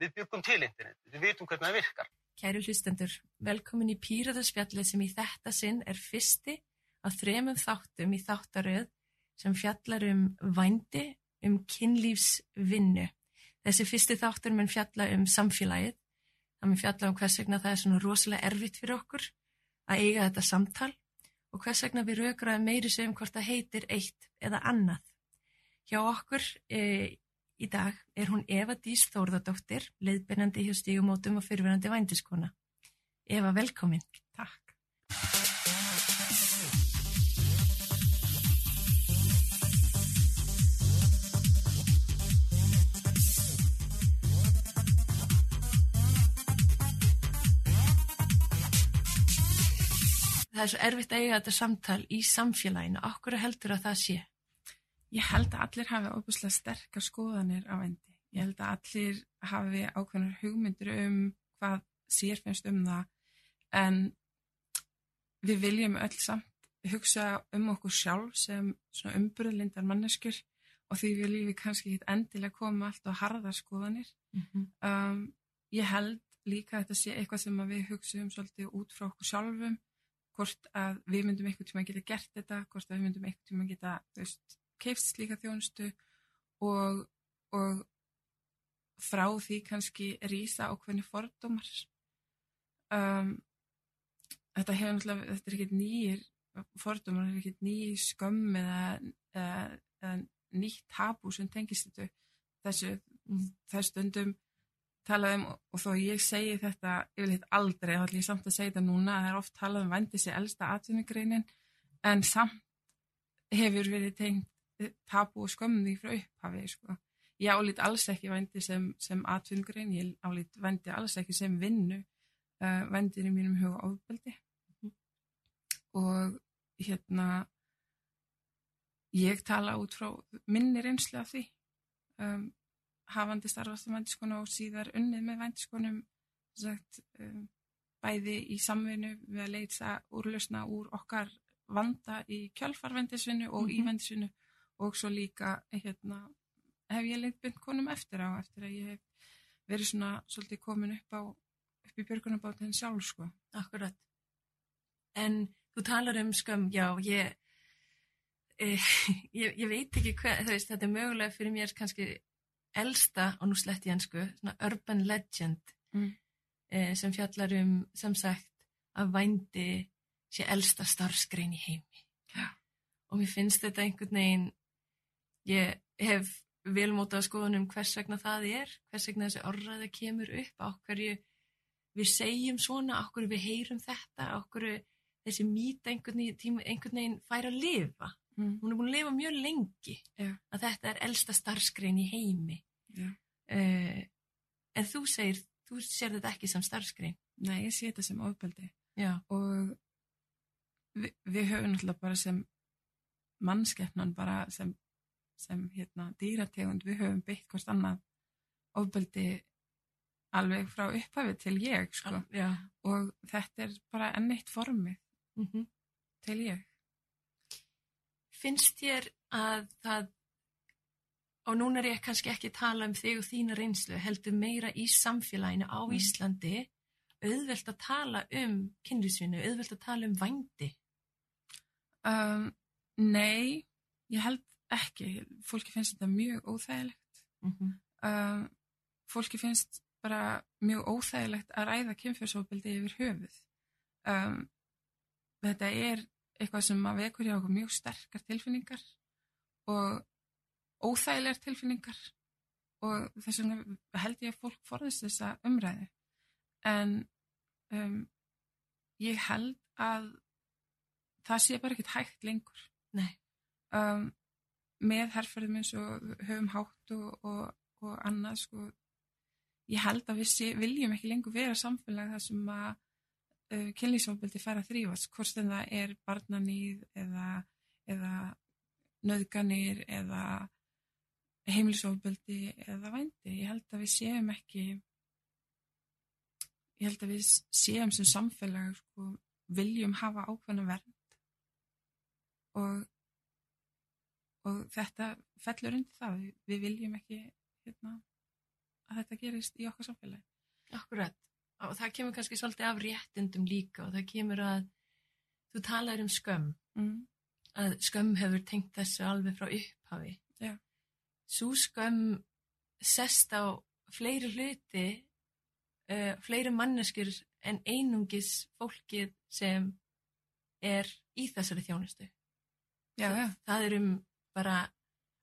Við byggum til internet, við vitum hvernig það virkar. Kæru hlustendur, velkomin í Pírataspjalli sem í þetta sinn er fyrsti af þremum þáttum í þáttaröð sem fjallar um vændi, um kynlífsvinnu. Þessi fyrsti þáttur mun fjalla um samfélagið, það mun fjalla um hvers vegna það er svona rosalega erfitt fyrir okkur að eiga þetta samtal og hvers vegna við raukraðum meiri sem hvort það heitir eitt eða annað. Hjá okkur e, í dag er hún Eva Dís Þórðardóttir, leiðbyrnandi hjá stígumótum og fyrirverandi vændiskona. Eva, velkomin. Takk. Það er svo erfitt að eiga þetta samtal í samfélaginu. Okkur heldur að það sé? Ég held að allir hafi óbúslega sterkar skoðanir á endi. Ég held að allir hafi ákveðnar hugmyndir um hvað sér finnst um það en við viljum öll samt hugsa um okkur sjálf sem umbröðlindar manneskur og því við kannski ekki endilega koma allt á harðar skoðanir. Mm -hmm. um, ég held líka að þetta sé eitthvað sem við hugsaum svolítið út frá okkur sjálfum hvort að við myndum einhvern tíma að geta gert þetta, hvort að við myndum einhvern tíma að geta, þú veist, keifst slíka þjónustu og, og frá því kannski rýsa ákveðni fordómar. Um, þetta hefur náttúrulega, þetta er ekkert nýjir fordómar, þetta er ekkert nýjir skömm eða, eða, eða nýtt tabú sem tengist þetta þessu, þessu stundum talaðum og þó ég segi þetta yfirleitt aldrei, þá ætlum ég samt að segja þetta núna það er oft talað um vændi sér elsta atvinnugreinin en samt hefur verið tengt tapu og skömmum því frá upphafi sko. ég álít alls ekki vændi sem, sem atvinnugrein, ég álít vændi alls ekki sem vinnu uh, vændin í mínum huga ofbeldi mm. og hérna ég tala út frá minni reynslu af því um, hafandi starfast um vændiskonu og síðar unnið með vændiskonum sagt, um, bæði í samvinnu við að leita úrlausna úr okkar vanda í kjölfarvendisvinnu og mm -hmm. í vendisvinnu og svo líka hérna, hef ég leitt bynd konum eftir á eftir að ég hef verið svona svolítið komin upp á upp í björgunabátinn sjálf sko. Akkurat. En þú talar um skam, já, ég, eh, ég, ég veit ekki hvað, þú veist, þetta er mögulega fyrir mér kannski elsta, og nú slett ég hansku, svona urban legend mm. eh, sem fjallar um, sem sagt, að vændi sé elsta starfsgrein í heimi. Já. Og mér finnst þetta einhvern veginn, ég hef velmótað skoðunum hvers vegna það er, hvers vegna þessi orðræða kemur upp, á hverju við segjum svona, á hverju við heyrum þetta, á hverju þessi mýta einhvern veginn, einhvern veginn fær að lifa. Mm. Hún er búin að lifa mjög lengi Já. að þetta er elsta starfsgrein í heimi. Já. Uh, en þú segir, þú sér þetta ekki sem starfsgrein. Nei, ég sé þetta sem ofbeldi Já. og við, við höfum náttúrulega bara sem mannskeppnan bara sem, sem hérna, dýrategund, við höfum beitt hvort annað ofbeldi alveg frá upphafi til ég sko. Já. og þetta er bara enn eitt formið Mm -hmm. til ég Finnst þér að það, og núna er ég kannski ekki að tala um þig og þína reynslu, heldur meira í samfélaginu á Mm. Íslandi, auðvelt að tala um kynlífsvinnu, auðvelt að tala um vændi. um, Nei, ég held ekki fólki finnst þetta mjög óþægilegt Mm -hmm. um, fólki finnst bara mjög óþægilegt að ræða kynfjörsofbildi yfir höfuð um, þetta er eitthvað sem að vekur hjá okkur mjög sterkar tilfinningar og óþægilegar tilfinningar og þess vegna held ég að fólk forðist þessa umræði en um, ég held að það sé bara ekkert hægt lengur Nei. um, með herrferðum eins og höfum hátt og, og, og annað sko. Ég held að við sé, viljum ekki lengur vera samfélag þar sem að uh, kynlýsofbildi fær að þrýfast hvort sem það er barnanýð eða, eða nöðganir eða heimilisofbildi eða vændi. Ég held að við séum ekki ég held að við séum sem samfélag sko, viljum hafa ákveðna vernd. Og og þetta fellur undir það við, viljum ekki hérna, að þetta gerist í okkar samfélagi. Akkurat. Og það kemur kannski svolítið af réttindum líka og það kemur að þú talar um skömm. Mm. Að skömm hefur tengt þessu alveg frá upphafi. Já. Svo skömm sest á fleiri hluti, uh, fleiri manneskjur en einungis fólkið sem er í þessari þjónustu. Já, já. Það er um bara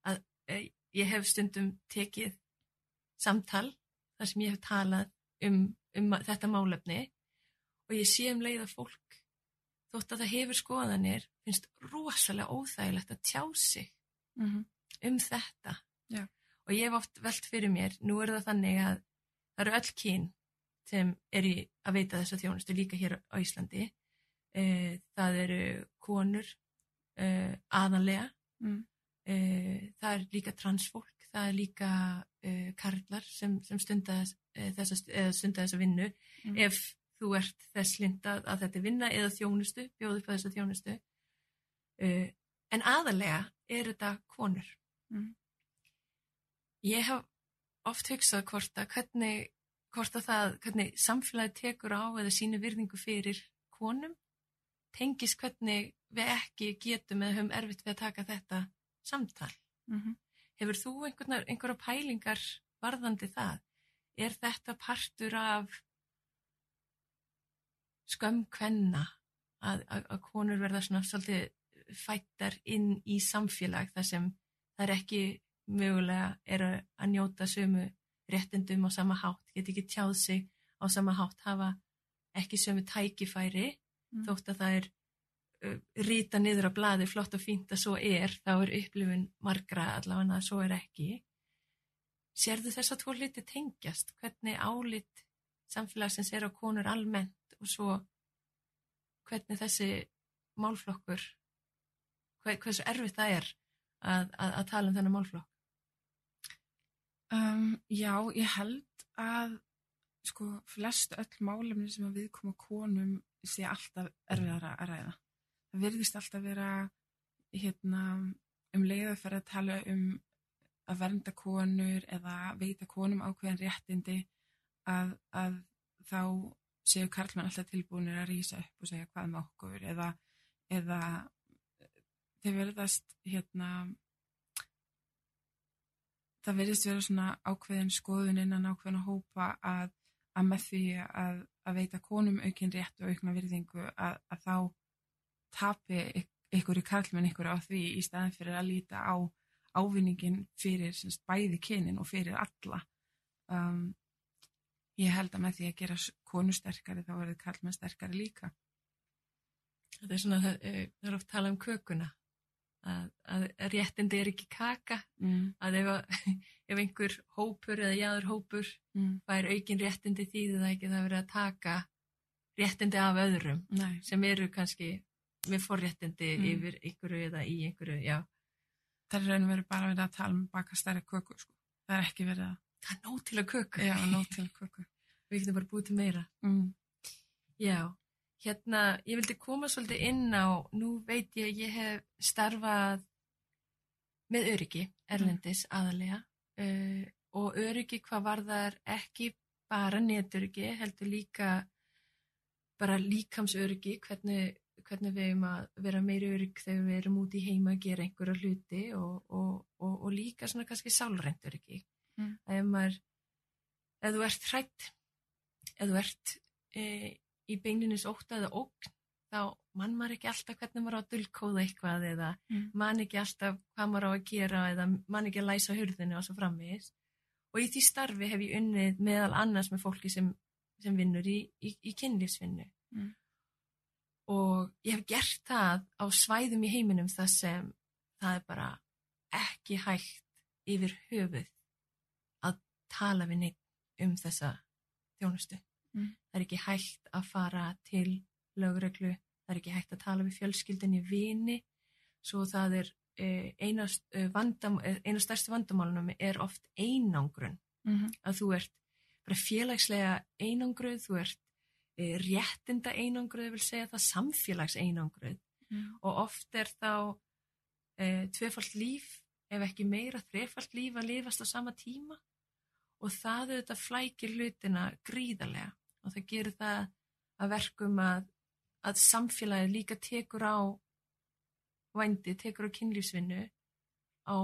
að uh, ég hef stundum tekið samtal þar sem ég hef talað um, um þetta málefni og ég sé um leið að fólk þótt að það hefur skoðanir finnst rosalega óþægilegt að tjá sig Mm um þetta Já. og ég hef oft velt fyrir mér nú er það þannig að það eru öll kyn sem er í að veita þessa þjónustu líka hér á Íslandi uh, það eru konur uh, aðanlega Mm. Uh, það er líka transfólk það er líka uh, karlar sem, sem stunda stunda þessa vinnu Mm. ef þú ert þess lindað að þetta vinna eða þjónustu, bjóðu upp á þessa þjónustu uh, en aðalega er þetta konur Mm. ég hef oft hugsað hvort að hvernig, hvort að það hvernig samfélagi tekur á eða sínu virðingu fyrir konum tengis hvernig við ekki getum eða höfum erfitt við að taka þetta samtal Mm Hefur þú einhverja pælingar varðandi það? Er þetta partur af skömm kvenna að, að, að konur verða svona svolítið fættar inn í samfélag þar sem það er ekki mögulega eru að njóta sömu réttindum á sama hátt, get ekki tjáð sig á sama hátt, hafa ekki sömu tækifæri Mm. þótt að það er rita niður á blaði flott og fínt að svo er, þá er upplifun margra allavega að svo er ekki. Sérðu þess að tvo hluti tengjast? Hvernig álit samfélagsins er á konur almennt og svo hvernig þessi málflokkur, hver, hversu erfitt það er að, að, að tala um þennan málflokk? Um, já, ég held að sko flest öll málefni sem að viðkoma konum sé alltaf erfiðara að ræða. Virðist alltaf vera hérna um leið að fara að tala um að vernda konur eða veita konum ákveðin réttindi að, að þá séu karlmenn alltaf tilbúinir að rýsa upp og segja hvað með okkur eða, eða þeir verðast hérna það verðist vera svona ákveðin skoðun innan ákveðin að hópa að, að með því að, að veita konum aukinn rétt og aukna virðingu að þá tapi yk- ykkur í karlmenn ykkur á því í staðin fyrir að líta á ávinningin fyrir semst, bæði kynin og fyrir alla. Um, ég held að með því að gera konu sterkari þá verður karlmenn sterkari líka. Þetta er svona, það, eh, er oft talað um kökuna, að, að réttindi er ekki kaka, mm, að ef, ef einhver hópur eða jáður hópur mm, fær aukin réttindi þýðir það ekki að það verið að taka réttindi af öðrum nei, sem eru kannski með forréttindi Mm. yfir einhverju eða í einhverju, já. það er raun og veru bara verið að tala um baka stærri köku sko. það er ekki verið að Það er nóg til að köku. já, nót til köku Við getum bara búið til meira. mm, Já, hérna, ég vildi koma svolítið inn á, nú veit ég að ég hef starfað með öryggi, erlendis aðalega uh, og öryggi hvað varðar ekki bara netöryggi, heldur líka bara líkamsöryggi, hvernig, hvernig við erum að vera meiri örygg þegar við erum út í heima að gera einhverja hluti og, og, og, og líka svona kannski sálrænt öryggi. Mm. Ef maður, ef þú ert hrætt, ef þú ert e, í beinlinis ótta eða ógn, þá mann maður ekki alltaf hvernig maður á að dulkóða eitthvað eða Mm. mann ekki alltaf hvað maður á að gera eða mann ekki að læsa hurðinu og svo framvegis. Og í því starfi hef ég unnið meðal annars með fólki sem, sem vinnur í, í, í kynlífsvinnu. Mm. Og ég hef gert það á svæðum í heiminum þar sem það er bara ekki hægt yfir höfuð að tala við neitt um þessa þjónustu. Mm. Það er ekki hægt að fara til lögreglu, það er ekki hægt að tala við fjölskyldinni vini, svo það er eh, einast, eh, vandam, eh, eina stærstu vandamálunum er oft einangrun, mm, að þú ert bara félagslega einangruð, þú ert réttinda einangruð, ég vil segja það samfélags einangruð mm, og oft er þá e, tvefalt líf, ef ekki meira þrefalt líf að lifast á sama tíma og það auðvitað flækir hlutina gríðarlega og það gerir það að verkum að, að samfélagið líka tekur á vændi, tekur á kynlífsvinnu á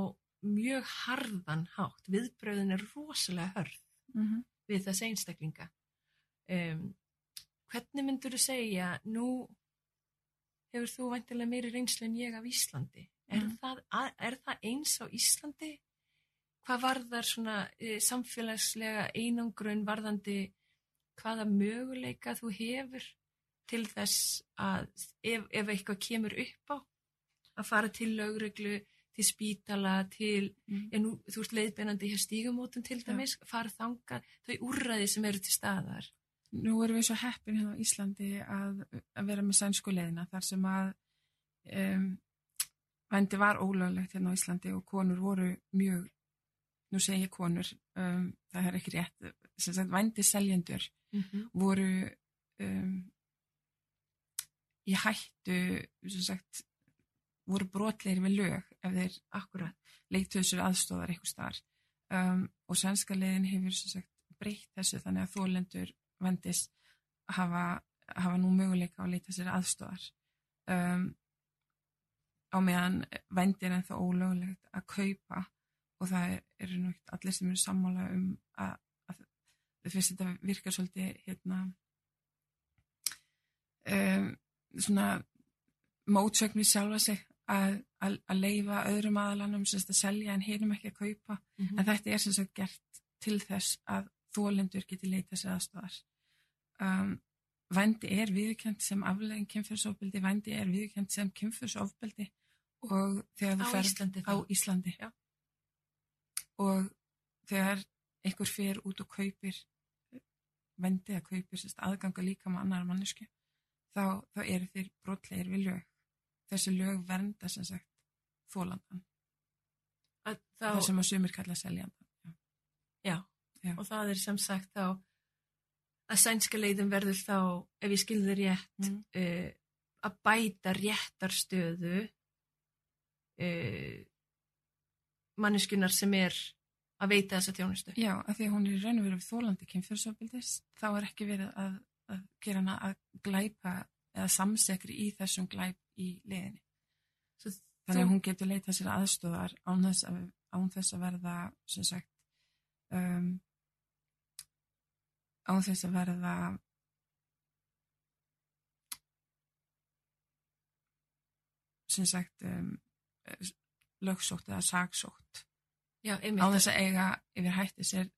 mjög harðan hátt. Viðbröðin er rosalega hörð Mm -hmm. við þessi einstaklinga. Um, hvernig myndur þú segja, nú hefur þú væntilega meiri reynslu en ég af Íslandi. Er, Mhm. það, að- er það eins á Íslandi? Hvað varðar svona e, samfélagslega einangrun varðandi hvaða möguleika þú hefur til þess að ef, ef eitthvað kemur upp á að fara til lögreglu, til spítala, til Mm. nú, þú ert leiðbeinandi hér stígamótum til dæmis, fara þanga þau úrræði sem eru til staðar. Nú erum við svo heppin hérna á Íslandi að, að vera með sænsku leiðina þar sem að um, vændi var ólöglegt hérna á Íslandi og konur voru mjög, nú segi ég konur, um, það er ekki rétt, sem sagt vændi seljendur Mm -hmm. voru um, í hættu, sem sagt, voru brotleir við lög ef þeir Akkurat. leiktuðu sér aðstóðar eitthvað starf og sænska leiðin hefur sem sagt breytt þessu þannig að þólendur vendis hafa, hafa nú möguleika að leita sér aðstóðar um, á meðan vendir en það ólögulegt að kaupa og það eru nú ekki allir sem eru sammála um að, að finnst þetta virkar svolítið hérna um, svona mótsögn við sjálfa sig að, að, að leifa öðrum aðalanum sem að selja en hinum ekki að kaupa. Mm -hmm. en þetta er sem sagt gert til þess að þólendur geti leita sér aðstofar um, vændi er viðkjönd sem aflegin kynfyrsofbeldi, vændi er viðkjönd sem kynfyrsofbeldi og þegar þú Á ferð Íslandi þá? á Íslandi Já. og þegar einhver fer út og kaupir vændi að kaupir aðganga líka með annar mannesku þá, þá eru þeir brotlegir við lög þessi lög vernda sem sagt þólandan Að það Þá, sem að sumir kalla seljandan Já. já. Já. og það er sem sagt þá að sænska leiðin verður þá, ef ég skilði rétt, Mm. uh, að bæta réttarstöðu uh, manneskunar sem er að veita þessa þjónustu. Já, af því að hún er raun og veru þólandi kynfyrsofbildis, þá er ekki verið að, að gera hana að glæpa eða samsekri í þessum glæp í liðinni. Svo Þannig að hún getur leitað sér aðstóðar án þess að, án þess að verða, sem sagt, um, án þess að verða sem sagt um, lögsótt eða sagsótt Já, á þess að eiga yfir hætti sér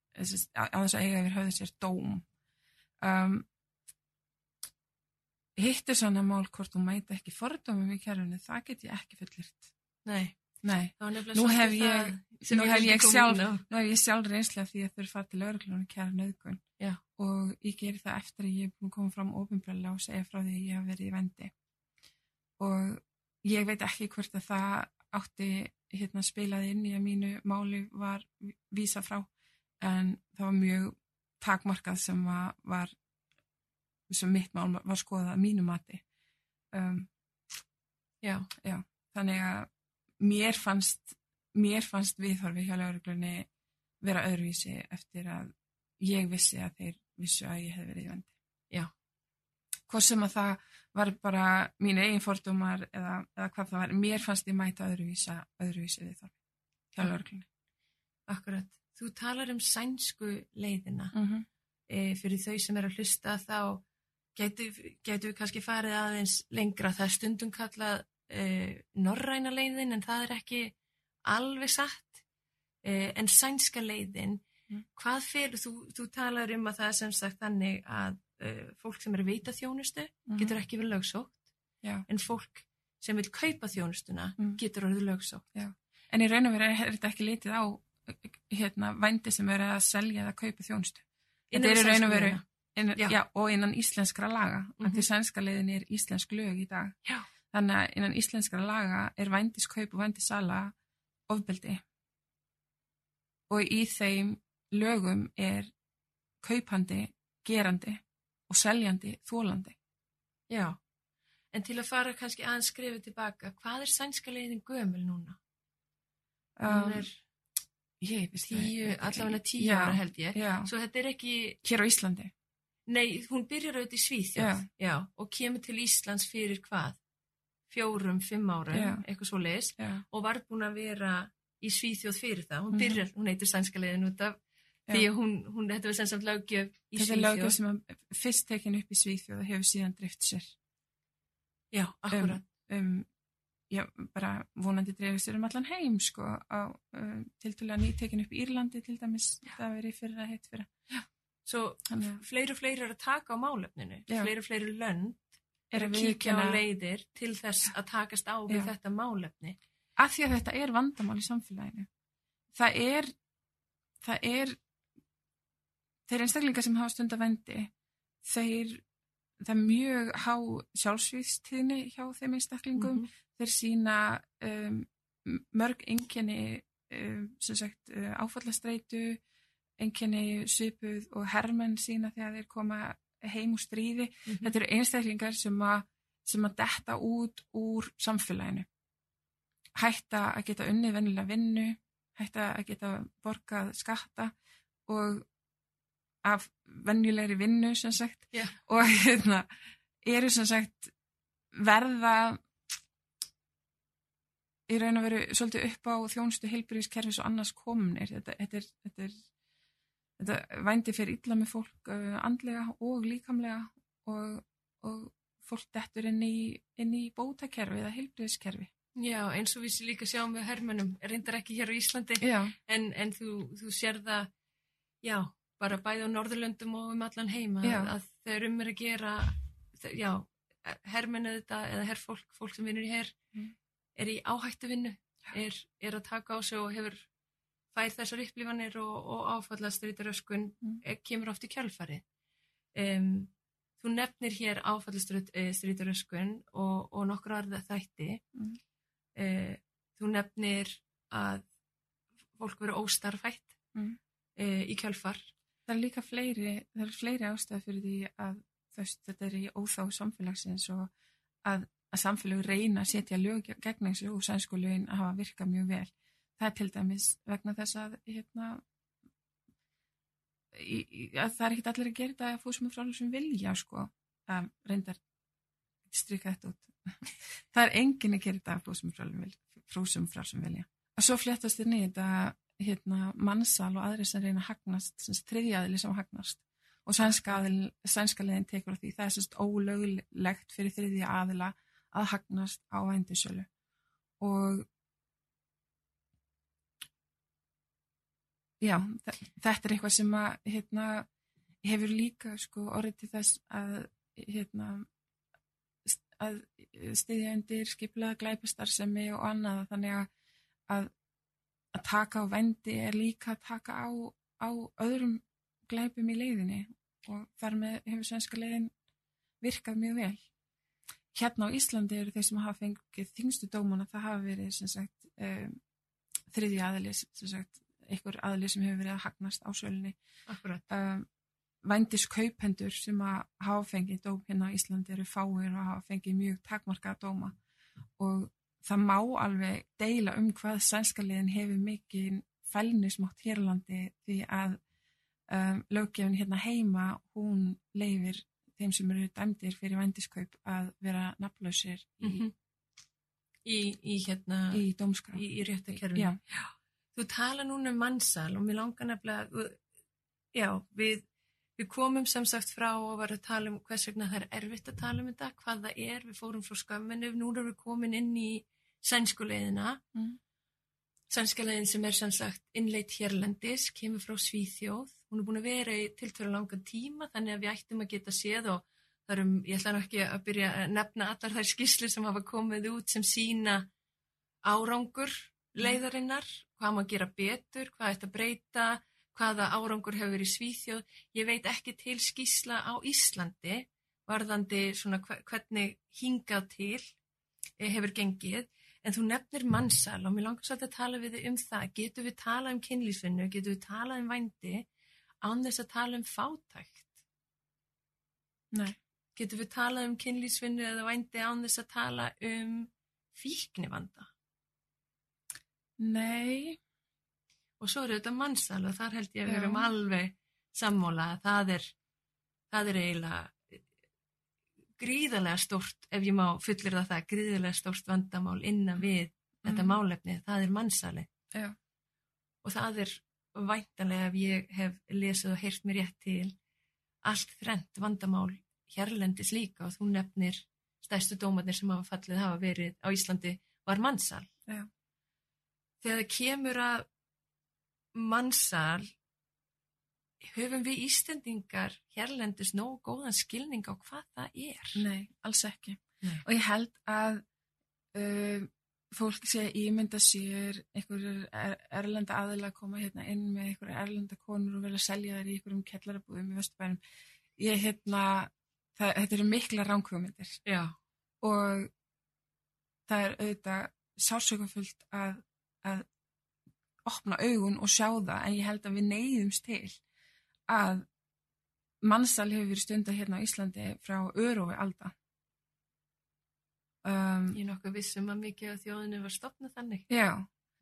á á þess að eiga yfir höfðu sér dóm. Um, hitt er svona mál hvort þú mæta ekki fordómum í kerfinu það get ég ekki fullirt Nei, nei, Nú hef ég- nú hef ég koma sjálf- nú hef ég sjálf reynslega því að þau fara til lauruglunum kæra nöðgun Já. og ég geri það eftir að ég er búin að koma fram ofinbröðlega og segja frá því að ég hef verið í vendi og ég veit ekki hvort að það átti hérna spilaði inn í að mínu máli var vísa frá. En það var mjög takmarkað sem var, var sem mitt mál var skoðað að mínu mati. Um, Já, þannig að mér fannst mér fannst viðhorfi hjá lauruglunni vera öðruvísi eftir að ég vissi að þeir vissu að ég hef verið í vendi. Já. Hvort sem að það var bara mín eigin fordómar eða, eða hvað það var, mér fannst ég mæta öðruvísa, öðruvísi viðhorfi hjá Já. lauruglunni. akkurat. Þú talar um sænsku leiðina. Mm -hmm. e, fyrir þau sem er að hlusta þá getur getu við kannski farið aðeins lengra. Það er stundum kallað e, norræna leiðin en það er ekki alveg satt. E, en sænska leiðin, Mm. hvað fyrir, þú, þú talar um að það er sem sagt þannig að e, fólk sem er veita þjónustu getur ekki verið lögsótt Mhm. Já. en fólk sem vil kaupa þjónustuna Mm. getur orðið lögsótt. En í raun og veru er þetta ekki litið á hérna, vændi sem eru að selja eða kaupa þjónustu. Þetta er í raun og veru. Innan, Já. já. og innan íslenskra laga mm Mhm. því sænska leiðin er íslensk lög í dag Já. Þannig að innan íslenskra laga er vændiskaup og vændisala ofbeldi og í þeim lögum er kaupandi, gerandi og seljandi þólandi Já, en til að fara kannski aðeins skrifið tilbaka, hvað er sænska leiðin gömul núna? Um, er, ég veist það tíu, ekki. allavega tíu Já, ára held ég. Já, Svo þetta er ekki, hér á Íslandi. nei, hún byrjar auðvitað í Svíþjóð, já. og kemur til Íslands fyrir hvað? Fjórum, fimm árum, Já. eitthvað svo leis, Já, og var búin að vera í Svíþjóð fyrir það. Hún Mhm. byrjar, hún heitir sænska leiðin út af Já. því að hún, hún þetta var sem samt löggjöf í þetta er Svíþjóð. lögjöf sem að fyrst tekin upp í Svíþjóð og hefur síðan drift sér. Já, akkurat. um, já, bara vonandi dreifir sér um allan heim sko, á, um, til að nýtekin upp í Írlandi til dæmis, það verið fyrir að heitt fyrir Svo þannig að fleiri og fleiri er að taka á málefninu. Já. Fleiri og fleiri lönd er að kíkja á leiðir til þess að takast á við þetta málefni. að því að þetta er vandamál í samfélaginu það er það er þeir einstaklingar sem hafa stund að vendi þeir það er mjög há sjálfsvíðstíðni hjá þeim einstaklingum Mhm. þeir sína um, mörg einkenni um, uh, áfallastreitu einkenni svipuð og hermenn sína þegar þeir koma heim úr stríði Mhm. þetta eru einstaklingar sem að sem að detta út úr samfélaginu hætta að geta unnið vennilega vinnu hætta að geta borgað skatta og af venjulegri vinnu sem sagt Já. og hérna eru sem sagt verða í raun og veru svolítið upp á þjónustu heilbyrðiskerfis og annars kominir þetta, þetta er, þetta er þetta vændi fyrir illa með fólk andlega og líkamlega og, og fólk dettur inn í, inn í bótakerfi eða heilbyrðiskerfi Já, eins og við sér líka sjáum við hermönum, reyndar ekki hér á Íslandi, en, en þú, þú sér það, já, bara bæði á Norðurlöndum og um allan heima, Já. að, að þeir um er að gera, já, hermennu þetta, eða herrfólk, fólk sem vinnur í herr, Mm. er í áhættu vinnu, er, er að taka á sig og hefur fær þessar upplifanir og, og áfallastrýtaröskun Mm. mm. kemur oft í kjálfari. Um, þú nefnir hér áfallastrýtaröskun og, og nokkur aðra þætti. Mm. Uh, þú nefnir að fólk verður óstarfætt Mm. uh, í kjálfar. það er líka fleiri, er fleiri ástæði fyrir því að þess, þetta er í óþá samfélagsins og að, að samfélög reyna að setja lög gegn þessu og sænsku lögin að hafa virkað mjög vel. Það er til dæmis vegna þess að hérna í, í, að það er ekkit allir að gera þetta að fóðsum frá sem vilja sko að reyndar strika þetta út. það er enginn að gera þetta að fóðsum frá sem vilja. Og svo fléttast þér niður þetta hérna, mannsal og aðri sem reyna að hagnast, sem þriðjaðili sem hagnast og sænska, aðil, sænska leðin tekur á því. Það er semst ólögulegt fyrir þriðja aðila að hagnast á vændisölu og já, þe- þetta er eitthvað sem að hérna, hefur líka sko, orðið til þess að hérna, að stiðja undir skiplaða glæpastarsemi og annað þannig að, að að taka á vendi er líka að taka á, á öðrum glæpum í leiðinni og þar með hefur svenska leiðin virkað mjög vel. Hérna á Íslandi eru þeir sem hafa fengið þingstu dómana, það hafa verið sagt um, þriði aðli, sem sagt einhver aðli sem hefur verið að hagnast á sölunni. Akkurat. Um, vændis kaupendur sem að hafa fengið dóm hérna á Íslandi eru fáir og hafa fengið mjög takmarkaða dóma og það má alveg deila um hvað sænska liðin hefur mikið fælnismátt hérlandi því að um, löggefin hérna heima hún leifir þeim sem eru dæmdir fyrir vændiskaup að vera nafnlausir í, Mm í, í hérna, í dómskrá. í, í réttakerfinu. Já, Þú tala núna um mannsal og mér langar nefnilega, já, við, við komum sem sagt frá og varum að tala um hvers vegna það er erfitt að tala um þetta, hvað það er, við fórum frá skömminu, núna erum við komin inn í sænskuleiðina, mm. sænskaleiðin sem er sem sagt innleitt hérlendis, kemur frá Svíþjóð, hún er búin að vera í tiltöru langan tíma þannig að við ættum að geta séð og það eru, ég ætla nú ekki að byrja að nefna allar þær skýslu sem hafa komið út sem sína árangur leiðarinnar, hvað maður gera betur, hvað ætti að breyta, hvaða árangur hefur verið í Svíþjóð. Ég veit ekki til skýsla á Íslandi varðandi svona hve- hvernig hingað til eh, hefur gengið, en þú nefnir mannsal og mér langar svolítið að tala við þig um það. Getur við talað um kynlífsvinnu, getur við talað um vændi án þess að tala um fátækt? Nei, Getur við talað um kynlífsvinnu eða vændi án þess að tala um fíknivanda? Nei, og svo er þetta mannsal og þar held ég að við erum alveg sammála að það er, það er eiginlega gríðarlega stórt, ef ég má fullir það, gríðarlega stórt vandamál innan við þetta Mhm. málefni, það er mannsali. Já. Og það er væntanlega ef ég hef lesið og heyrt mér rétt til allt þrent vandamál hérlendis líka og þú nefnir stærstu dómarnir sem hafa fallið hafa verið á Íslandi var mannsal. Já. Þegar það kemur að mannsal höfum við Íslendingar hérlendis nógu góðan skilning á hvað það er. Nei, alls ekki. Nei. Og ég held að uh, fólk sé að ímynda sér einhverjur er, erlenda aðila að koma hérna inn með einhverjur erlenda konur og vilja selja þær í einhverjum kellarabúðum í Vesturbænum. Ég hérna, það, þetta eru mikla ránkvömyndir og það er auðvitað sásökafullt að, að opna augun og sjá það en ég held að við neyðumst til að mannsal hefur verið stundar hérna á Íslandi frá örói alda. Um, Ég er nokkuð vissum að mikið af þjóðinu var stopnað þannig. já,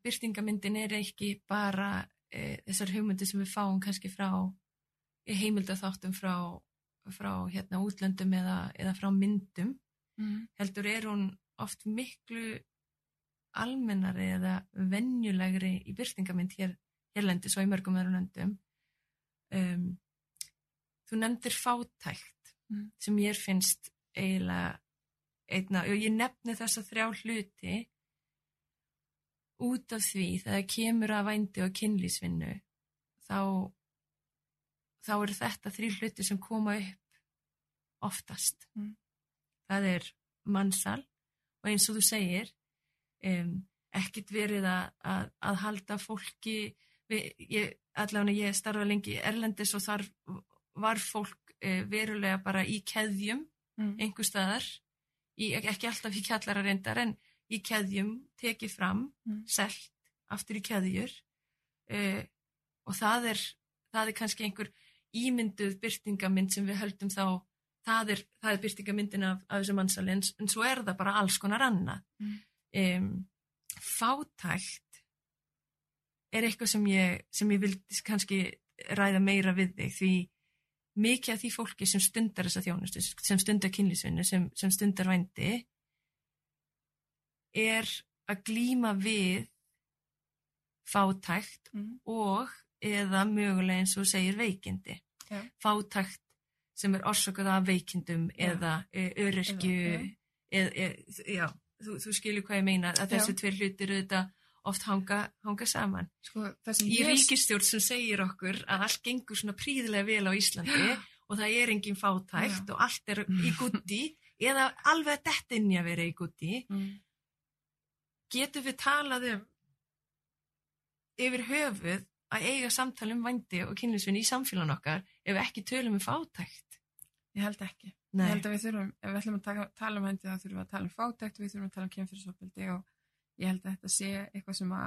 Byrtingamyndin er ekki bara e, þessar hugmyndir sem við fáum kannski frá heimildaþáttum frá, frá hérna útlöndum eða, eða frá myndum. mm, Heldur er hún oft miklu almennari eða venjulegri í byrtingamynd hér, hérlendis og í mörgum öðrum löndum. Um, þú nefndir fátækt Mm. sem ég finnst eiginlega einna, og ég nefni þessa þrjá hluti út af því þegar kemur að vændi og kynlýsvinnu þá þá eru þetta þrjú hluti sem koma upp oftast Mm. það er mannsal og eins og þú segir um, ekkit verið að, að, að halda fólki allavega ég starfa lengi erlendis og þar var fólk uh, verulega bara í keðjum mm, einhver staðar. Í, ekki alltaf í kjallara reyndar en í keðjum tekið fram Mm. selt aftur í keðjur. Uh, og það er það er kannski einhver ímynduð byrtingamind sem við höldum þá. Það er, það er byrtingamyndin af, af þessu mannsali en, en svo er það bara alls konar annað. Mm. Um, fátækt er eitthvað sem ég sem ég vildi kannski ræða meira við þig því mikið af því fólki sem stundar þessa þjónustu, sem stundar kynlísvinnu, sem, sem stundar vændi er að glíma við fátækt mm, og eða mögulega eins og segir veikindi. Já. Fátækt sem er orsakað af veikindum Já. eða e, öryrkju, Eða- eða, e, já, þú, þú skilur hvað ég meina, að Já. þessi tveir hlutir auðvitað oft hanga, hanga saman. sko, Í ríkistjórn sem segir okkur að allt gengur svona príðilega vel á Íslandi og það er engin fátækt Já. og allt er í gutti eða alveg að detta inn í að vera í gutti, mm, getum við talað um yfir höfuð að eiga samtali um vændi og kynlisvinni í samfélagun okkar ef ekki tölum um fátækt. ég held ekki. Nei. Ég held að við þurfum, ef við ætlum að taka, tala um hendi þá þurfum við að tala um fátækt og við þurfum að tala um kynfyrirsopildi og ég held að þetta sé eitthvað sem að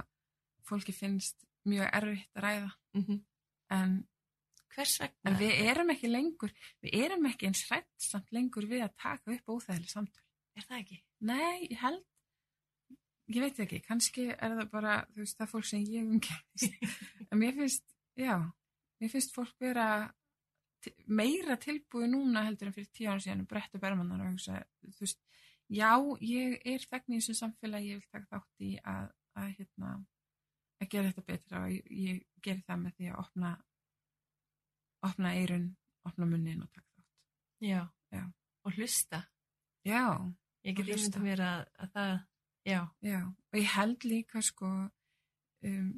fólki finnst mjög erfitt að ræða Mm en, Hvers vegna? en við erum ekki lengur, við erum ekki eins hrætt samt lengur við að taka upp óþægileg samtöl. Er það ekki? Nei, ég held, ég veit ekki, kannski er það bara, þú veist, það fólk sem ég umkemist. en mér finnst, já, mér finnst fólk vera meira tilbúið núna heldur en fyrir tíu ára síðan bretta bermannar og hugsa, þú veist, já, ég er þegn í þessu samfélagi, ég vil taka þátt í að, að hérna, að gera þetta betra og ég, ég geri það með því að opna, opna eirun, opna munnin og taka þátt. Já. Já. Og hlusta. Já, Ég get ímynda mér að, að það, já. Já, og ég held líka sko um,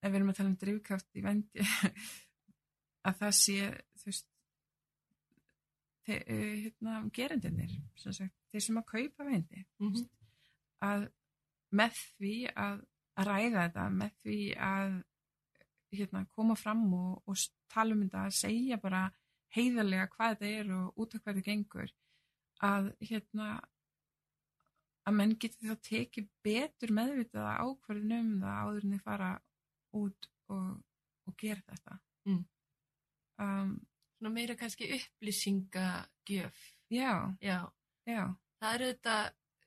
ef við erum að tala um drifkraft í vendi að það sé þú veist þe- uh, hérna, gerendinir sem sagt, þeir sem að kaupa vendi Mm að með því að, að ræða þetta með því að hérna, koma fram og, og tala um þetta að segja bara heiðarlega hvað þetta er og út af hvað þetta gengur að hérna að menn geti þá tekið betur meðvitaða ákvarðin um það áður en þið fara út og, og gera þetta Mm. Um, Svona meira kannski upplýsingagjöf. já, Já. já Það er þetta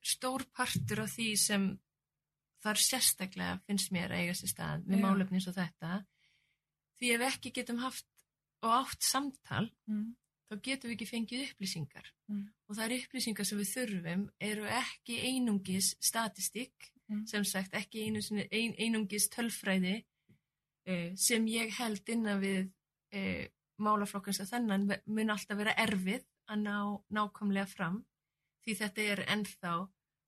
stór partur af því sem þar sérstaklega finnst mér að eiga sér stað með málefni eins og þetta því ef ekki getum haft og átt samtal mm. þá getum við ekki fengið upplýsingar Mm. og þær upplýsingar sem við þurfum eru ekki einungis statistik Mm. sem sagt ekki einu ein, einungis tölfræði uh, sem ég held innan við uh, málaflokkans að þennan mun alltaf vera erfið að ná nákvæmlega fram því þetta er ennþá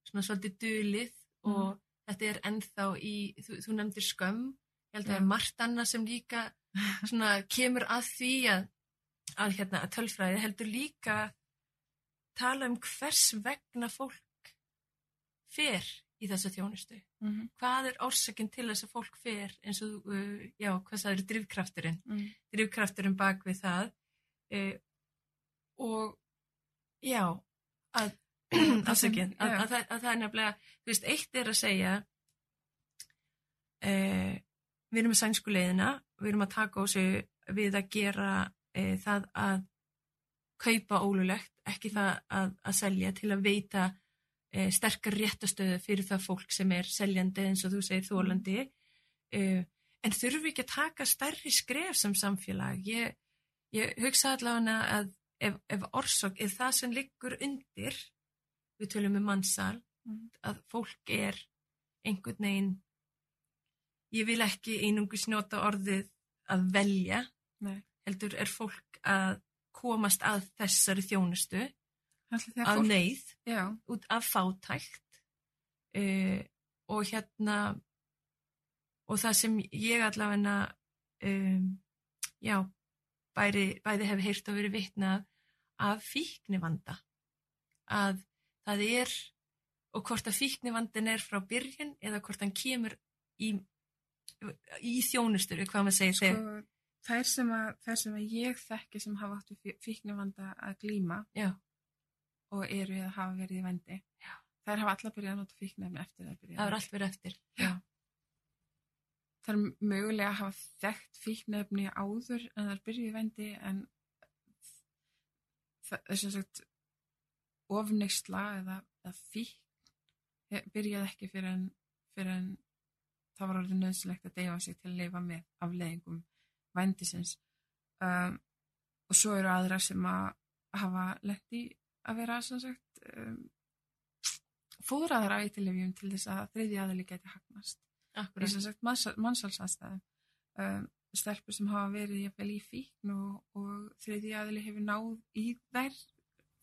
svona svolítið dulið og þetta er ennþá í, þú, þú nefndir skömm ég held að það Já. er margt annað sem líka svona kemur að því að, að, hérna, að tölfræði heldur líka tala um hvers vegna fólk fer í þessa þjónustu. Mm. Hvað er orsakinn til þess að fólk fer eins og, uh, já, hvað það eru drivkrafturinn? Mm. Drivkrafturinn bak við það uh, og já, að, afsakið, að, að, að það er nefnilega, þú veist, eitt er að segja uh, við erum með sænsku leiðina, við erum að taka á sig við að gera uh, það að kaupa ólulegt, ekki það að, að selja til að veita e, sterkar réttastöðu fyrir það fólk sem er seljandi eins og þú segir þólandi e, en þurfum við ekki að taka stærri skref sem samfélag ég, ég hugsa allavega að ef, ef orsök er það sem liggur undir við tölum um mannsal Mm. að fólk er einhvern veginn ég vil ekki einungus nota orðið að velja Nei. heldur er fólk að komast að þessari þjónustu Að fólk- neyð. Út af fátækt uh, og hérna og það sem ég allavega um, já bæri, bæði hef heyrt og verið vitnað af fíknivanda. Að það er og hvort að fíknivandin er frá byrjun eða hvort hann kemur í, í þjónustur hvað maður segir þegar sko, þær sem, að, þær sem að ég þekki sem hafa átt við fíknivanda að glíma já, og eru eða hafa verið í vendi Já. þær hafa allar byrjað að nota fíknefni eftir það byrjað það er allt verið eftir Já. þær mögulega hafa þekkt fíknefni áður en þær byrjuð í vendi en er sem sagt ofneysla eða, eða fíkn byrjaði ekki fyrir en, fyrir en það var orðið nöðsilegt að deyfa sig til að lifa með afleðingum vændisins um, og svo eru aðra sem að hafa lent í að vera sem sagt um, fóðraðar af eitilifjum til þess að þriði aðili geti hagnast. Í sem sagt mannsal- mannsalsastæðum um, stelpur sem hafa verið jafnvel í fíkn og, og þriði aðili hefur náð í þær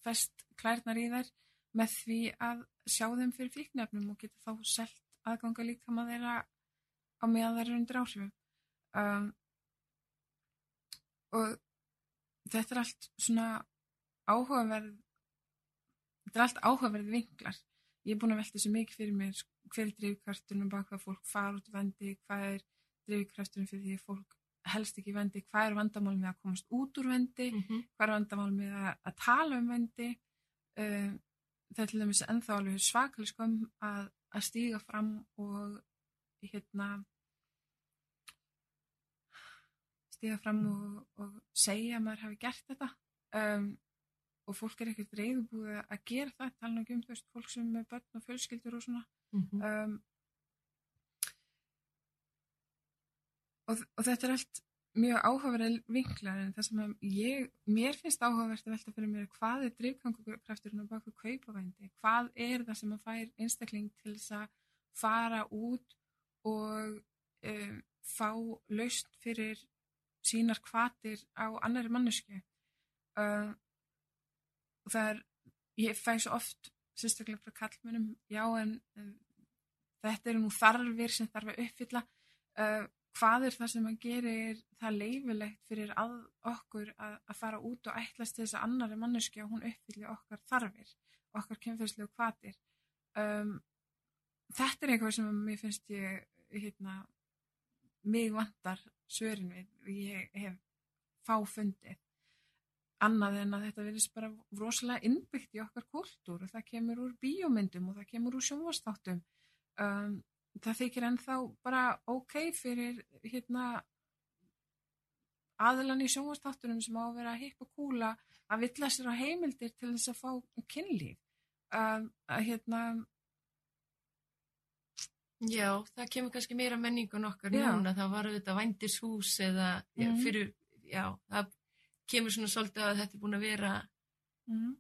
fest klærnar í þær með því að sjá þeim fyrir fíknefnum og geta þá selt aðganga líka maður þeirra á meðan eru undir áhrifum. Um, og þetta er allt svona áhugaverð þetta er allt áhugaverð vinklar. Ég er búin að velta þessu mikið fyrir mér sko, hver er drifkraftunum bak hvað fólk fara út vendi hvað er drifkraftunum fyrir því að fólk helst ekki vendi, hvað er vandamál með að komast út úr vendi, Mhm. hvað er vandamál með að, að tala um vendi? Um, það er til dæmis ennþá alveg svakalig skömm að, að stíga fram og hérna stíga fram og, og segja að maður hafi gert þetta. Um, og fólk er ekkert reyðubúið að gera það, tala ekki um þú veist, fólk sem er með börn og fjölskyldur og svona. Mhm. um, og, og þetta er allt mjög áhugaverð vinklar en það sem ég, mér finnst áhugavert að velta fyrir mér hvað er drifkangukrafturinn á baku kaupavændi, hvað er það sem að fær einstakling til þess að fara út og um, fá laust fyrir sínar kvatir á annari mannesku um, og það er ég fæ svo oft sérstaklega frá kallmönum já en um, þetta eru nú þarfir sem þarf að uppfylla. Uh, hvað er það sem að gerir það leifilegt fyrir að okkur að, að fara út og ætlast þess að annari manneski að hún uppfylli okkar þarfir okkar kemfyrirslegu kvatir um, þetta er eitthvað sem mér finnst ég hérna, mig vantar svörin við ég hef fáfundið annað en að þetta verðist bara rosalega innbyggt í okkar kultúr og það kemur úr bíómyndum og það kemur úr sjónvastáttum um, það þykir ennþá bara ok fyrir hérna aðilan í sjónvastáttunum sem á að vera hipp og kúla að villa sér á heimildir til þess að fá kynlíf um, að hérna Já, það kemur kannski meira menningun okkar Já. núna, það var auðvitað vændishús eða já, Mhm. fyrir, já, það kemur svona svolítið að þetta er búin að vera Mm.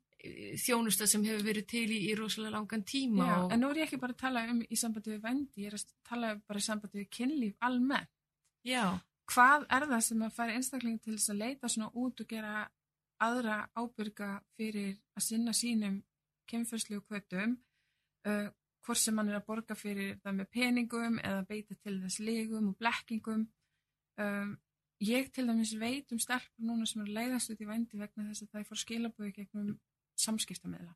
þjónusta sem hefur verið til í, í rosalega langan tíma Já, og, en nú er ég ekki bara að tala um í sambandi við vændi, ég er að tala bara í sambandi við kynlíf almennt. já, Hvað er það sem að færi einstakling til þess að leita svona út og gera aðra ábyrga fyrir að sinna sínum kynfyrslegu kvötum, uh, hvort sem hann er að borga fyrir það með peningum eða beita til þess legum og blekkingum. Um, ég til dæmis veit um stelpur núna sem eru leiðast út í vændi vegna þess að það er fór skilabói gegnum samskiptameðla.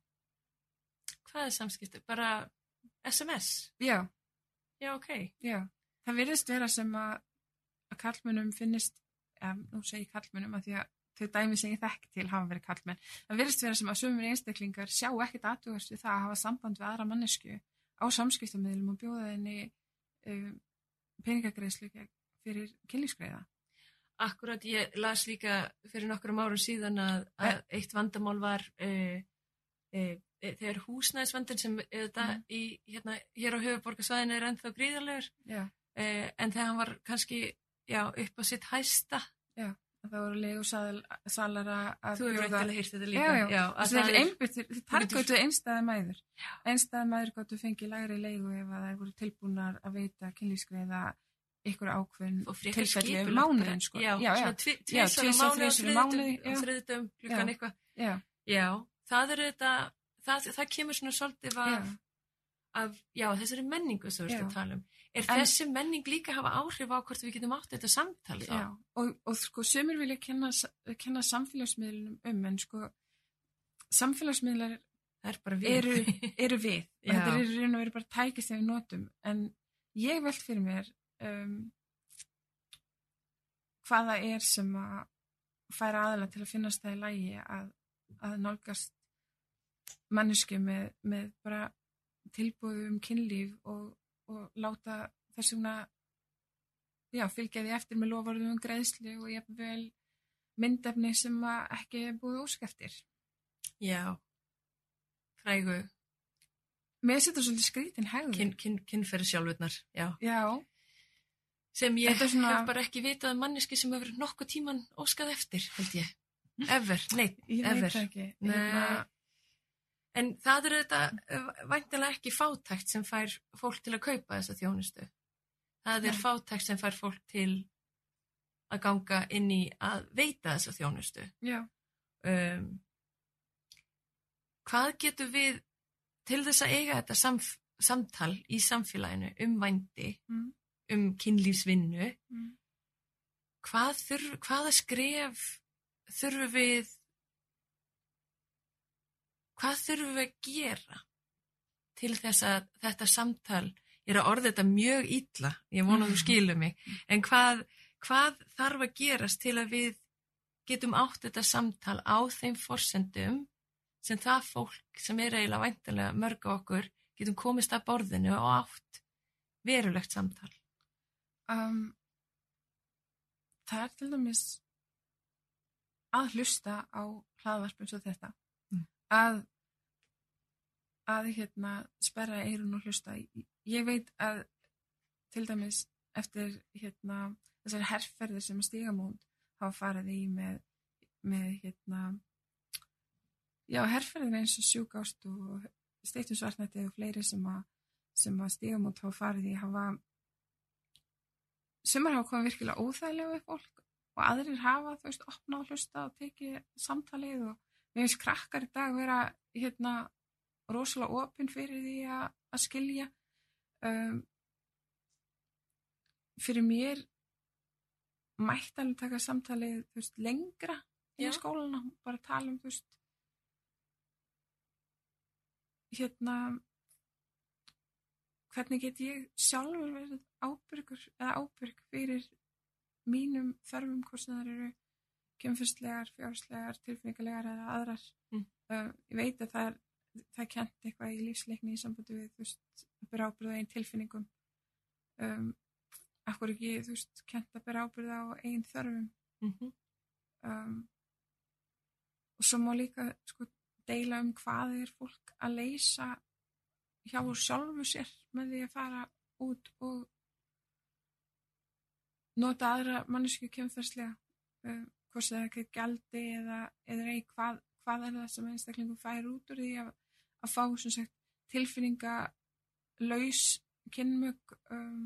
hvað er samskipti? Bara SMS? Já, Já, ok. Já, það virðist vera sem að, að kallmönnum finnist, ja, nú segi ég kallmönnum að því að þau dæmi ég þekk til hafa verið kallmenn, það virðist vera sem að sömur einstaklingar sjá ekkert aðtugast við það að hafa samband við aðra mannesku á samskiptamöðlum og bjóða henni um, peningagreislu fyrir kynlífsgreiða. Akkurat, ég las líka fyrir nokkrum árum síðan að, að eitt vandamál var uh, uh, þegar húsnæðisvandin sem þetta Mhm. í, hérna, hér á höfuborgarsvæðinu er ennþá gríðarlegur. Já, en þegar hann var kannski já, upp á sitt hæsta. Að það voru leigusalara að þú hefur eitthvað hýrt þetta Já, líka. já, að það það er Þú getur- targötu einstæði mæður. Einstæði mæður gáttu fengið lægri leigu ef að það voru tilbúnar að veita kynlífsgreiða ykkur ákveðin og frekar tilfelli skipulagt um mánuðin sko. já, já, já, svona tvi- Já, tvisvar á tvisvar, mánuði á þrisvar í mánuði, þriðjudögum- á já. þriðjudögum klukkan eitthvað já, já, það er þetta það, það kemur svona svolítið af, af já, þessari menningu sem við að tala um er En- þessi menning líka hafa áhrif á hvort við getum átt þetta samtal þá? já. Og, og sko, sömur vilja kenna, kenna samfélagsmiðlunum um, en sko, samfélagsmiðlar er bara við eru, eru við. Og þetta er í raun og veru bara tæki sem við notum. En ég veld fyrir mér um, hvaða er sem að færa aðla til að finnast það í lægi að, að nálgast mannesku með, með bara tilbúðu um kynlíf og, og láta þessumna já, fylgja því eftir með lofarðum um greiðslu og jafnvel myndefni sem að ekki er búið óskæftir. já, frægu Mér setur svolítið skrítin hegður. kyn, kyn, kynferði sjálfurnar já. Já, sem ég er svona- hef bara ekki vitað um manneski sem hefur nokkuð tíman óskað eftir held ég, ever, nei ég Ever. veit það ekki. Nei. Hérna, En það er þetta væntilega ekki fátækt sem fær fólk til að kaupa þessa þjónustu. Það er Nei. fátækt sem fær fólk til að ganga inn í að veita þessa þjónustu. já, Um, hvað getur við til þess að eiga þetta samf samtal í samfélaginu um vændi, Mm. Um kynlífsvinnu, Mm. hvað þurf, hvaða skref þurfum við hvað þurfum við að gera til þess að þetta samtal ég er að orða þetta mjög illa ég vona að þú skilur mig en hvað, hvað þarf að gerast til að við getum átt þetta samtal á þeim forsendum sem það fólk sem er eiginlega væntanlega mörg á okkur getum komist að borðinu og átt verulegt samtal um, það er til dæmis að hlusta á hlaðvarp eins og þetta Mm. að að hérna sperra eirun og hlusta ég veit að til dæmis eftir hérna þessari herrferðir sem stígamónd hafa farið í með, með hérna já, herrferðir eins og sjúkást og steittum svartnætti og fleiri sem að, að stígamónd hafa farið í hafa sumar hafa komið virkilega óþægilega við fólk og aðrir hafa, þú veist, opnað og hlusta og tekið samtalið og mér finnst krakkar í dag vera hérna rosalega opinn fyrir því að, að skilja um, fyrir mér mætti alveg taka samtalið þú veist, lengra í Já. skólana, bara tala um þú veist hérna hvernig get ég sjálfur verið ábyrgur eða ábyrg fyrir mínum þörfum hvort sem það eru kemfyrstlegar, fjárslegar, tilfinningarlegar eða aðrar. Mm. Uh, ég veit að það það kent eitthvað í lífsleikni í sambandi við, þú veist, að byrja ábyrða einn tilfinningum. Um, akkur ekki, þú veist, kent að byrja ábyrða á einn þörfum. mm -hmm. Um, og svo má líka, sko, deila um hvað er fólk að leysa hjá sjálfu sér með því að fara út og nota aðra mannesku kemferslega uh, hvort það er ekki gældi eða, eða ei, hvað, hvað er það sem einstaklingum fær út úr því að, að fá sagt, tilfinninga laus kynmög um,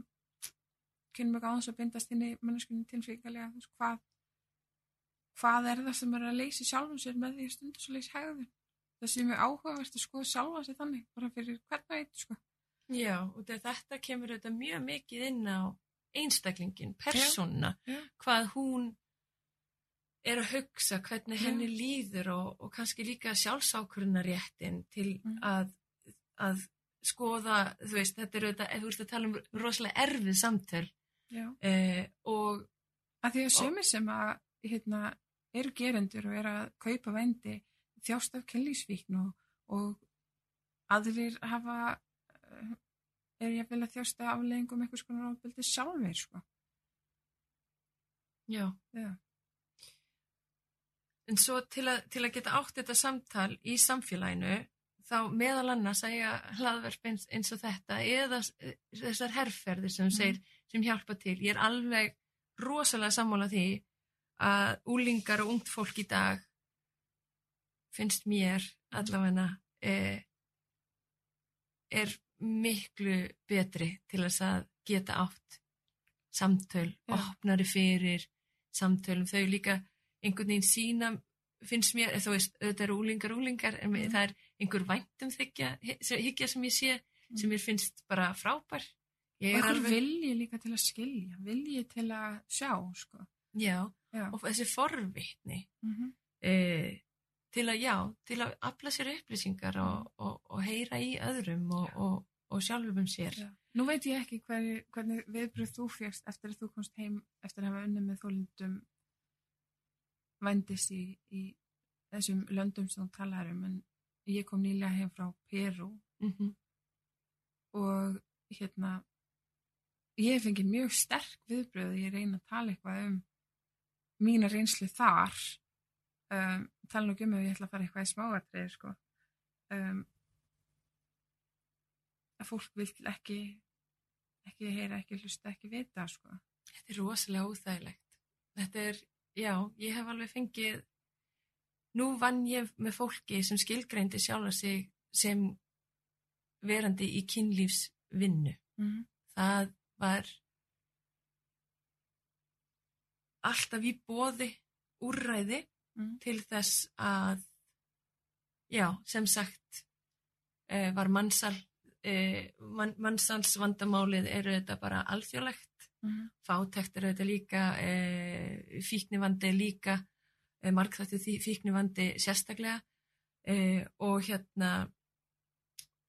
kynmög á þess að bindast inn í manneskunni tilfinningalega hvað, hvað er það sem er að leysi sjálfum sér með því að stundu svo leysi hegðun það sé mjög áhugavert að skoða sjálfa sér þannig bara fyrir hvern veit sko. Já, og þetta kemur þetta mjög mikið inn á einstaklingin, persónuna, hvað hún er að hugsa, hvernig henni líður og, og kannski líka sjálfsákurunaréttin til mm. að, að skoða, þú veist, þetta er auðvitað, þú veist að tala um rosalega erfið samtöl eh, og að því að sömur sem að hérna, eru gerendur og eru að kaupa vendi þjást af kynlífsvíkn og, og aðrir hafa eh, er ég að vilja þjásta afleggingum eitthvað svona ráðbeldi sjálfur sko. Já. Já. En svo til að, til að geta átt þetta samtal í samfélaginu þá meðal annars að ég hlaðverf eins, eins og þetta eða þessar herrferðir sem, mm. segir, sem hjálpa til. Ég er alveg rosalega sammála því að úlingar og ungt fólk í dag finnst mér allavegna eh, er miklu betri til þess að geta átt samtöl, ja. opnari fyrir samtölum, þau líka einhvern veginn sína finnst mér, þú veist, auðvitað eru úlingar úlingar, en mm. það er einhver væntum þykja, higgja sem ég sé mm. sem ég finnst bara frábær og einhver alveg... vilji líka til að skilja vilji til að sjá sko. já, já, og þessi forvitni mm -hmm. eh, til að, já, til að afla sér upplýsingar og, og, og heyra í öðrum og, og sjálfum sér. Já. Nú veit ég ekki hver, hvernig viðbröð þú fegst eftir að þú komst heim eftir að hafa unni með þólundum vendis í, í þessum löndum sem þú talaður um en ég kom nýlega heim frá Peru mm -hmm. og hérna ég fengi mjög sterk viðbröð ég reyna að tala eitthvað um mína reynslu þar um, tala nú um ef ég ætla að fara eitthvað í smáatrið sko um, að fólk vil ekki ekki heyra, ekki hlusta, ekki vita sko. Þetta er rosalega óþægilegt þetta er, já, ég hef alveg fengið nú vann ég með fólki sem skilgreindi sjálfa sig sem verandi í kynlífsvinnu mm -hmm. það var alltaf í bóði úrræði mm. til þess að já, sem sagt eh, var mannsal e, man, mannsalsvandamálið eru þetta bara alþjóðlegt mm -hmm. fátækt eru þetta líka e, fíknivandi líka e, markþættu fíknivandi sérstaklega og hérna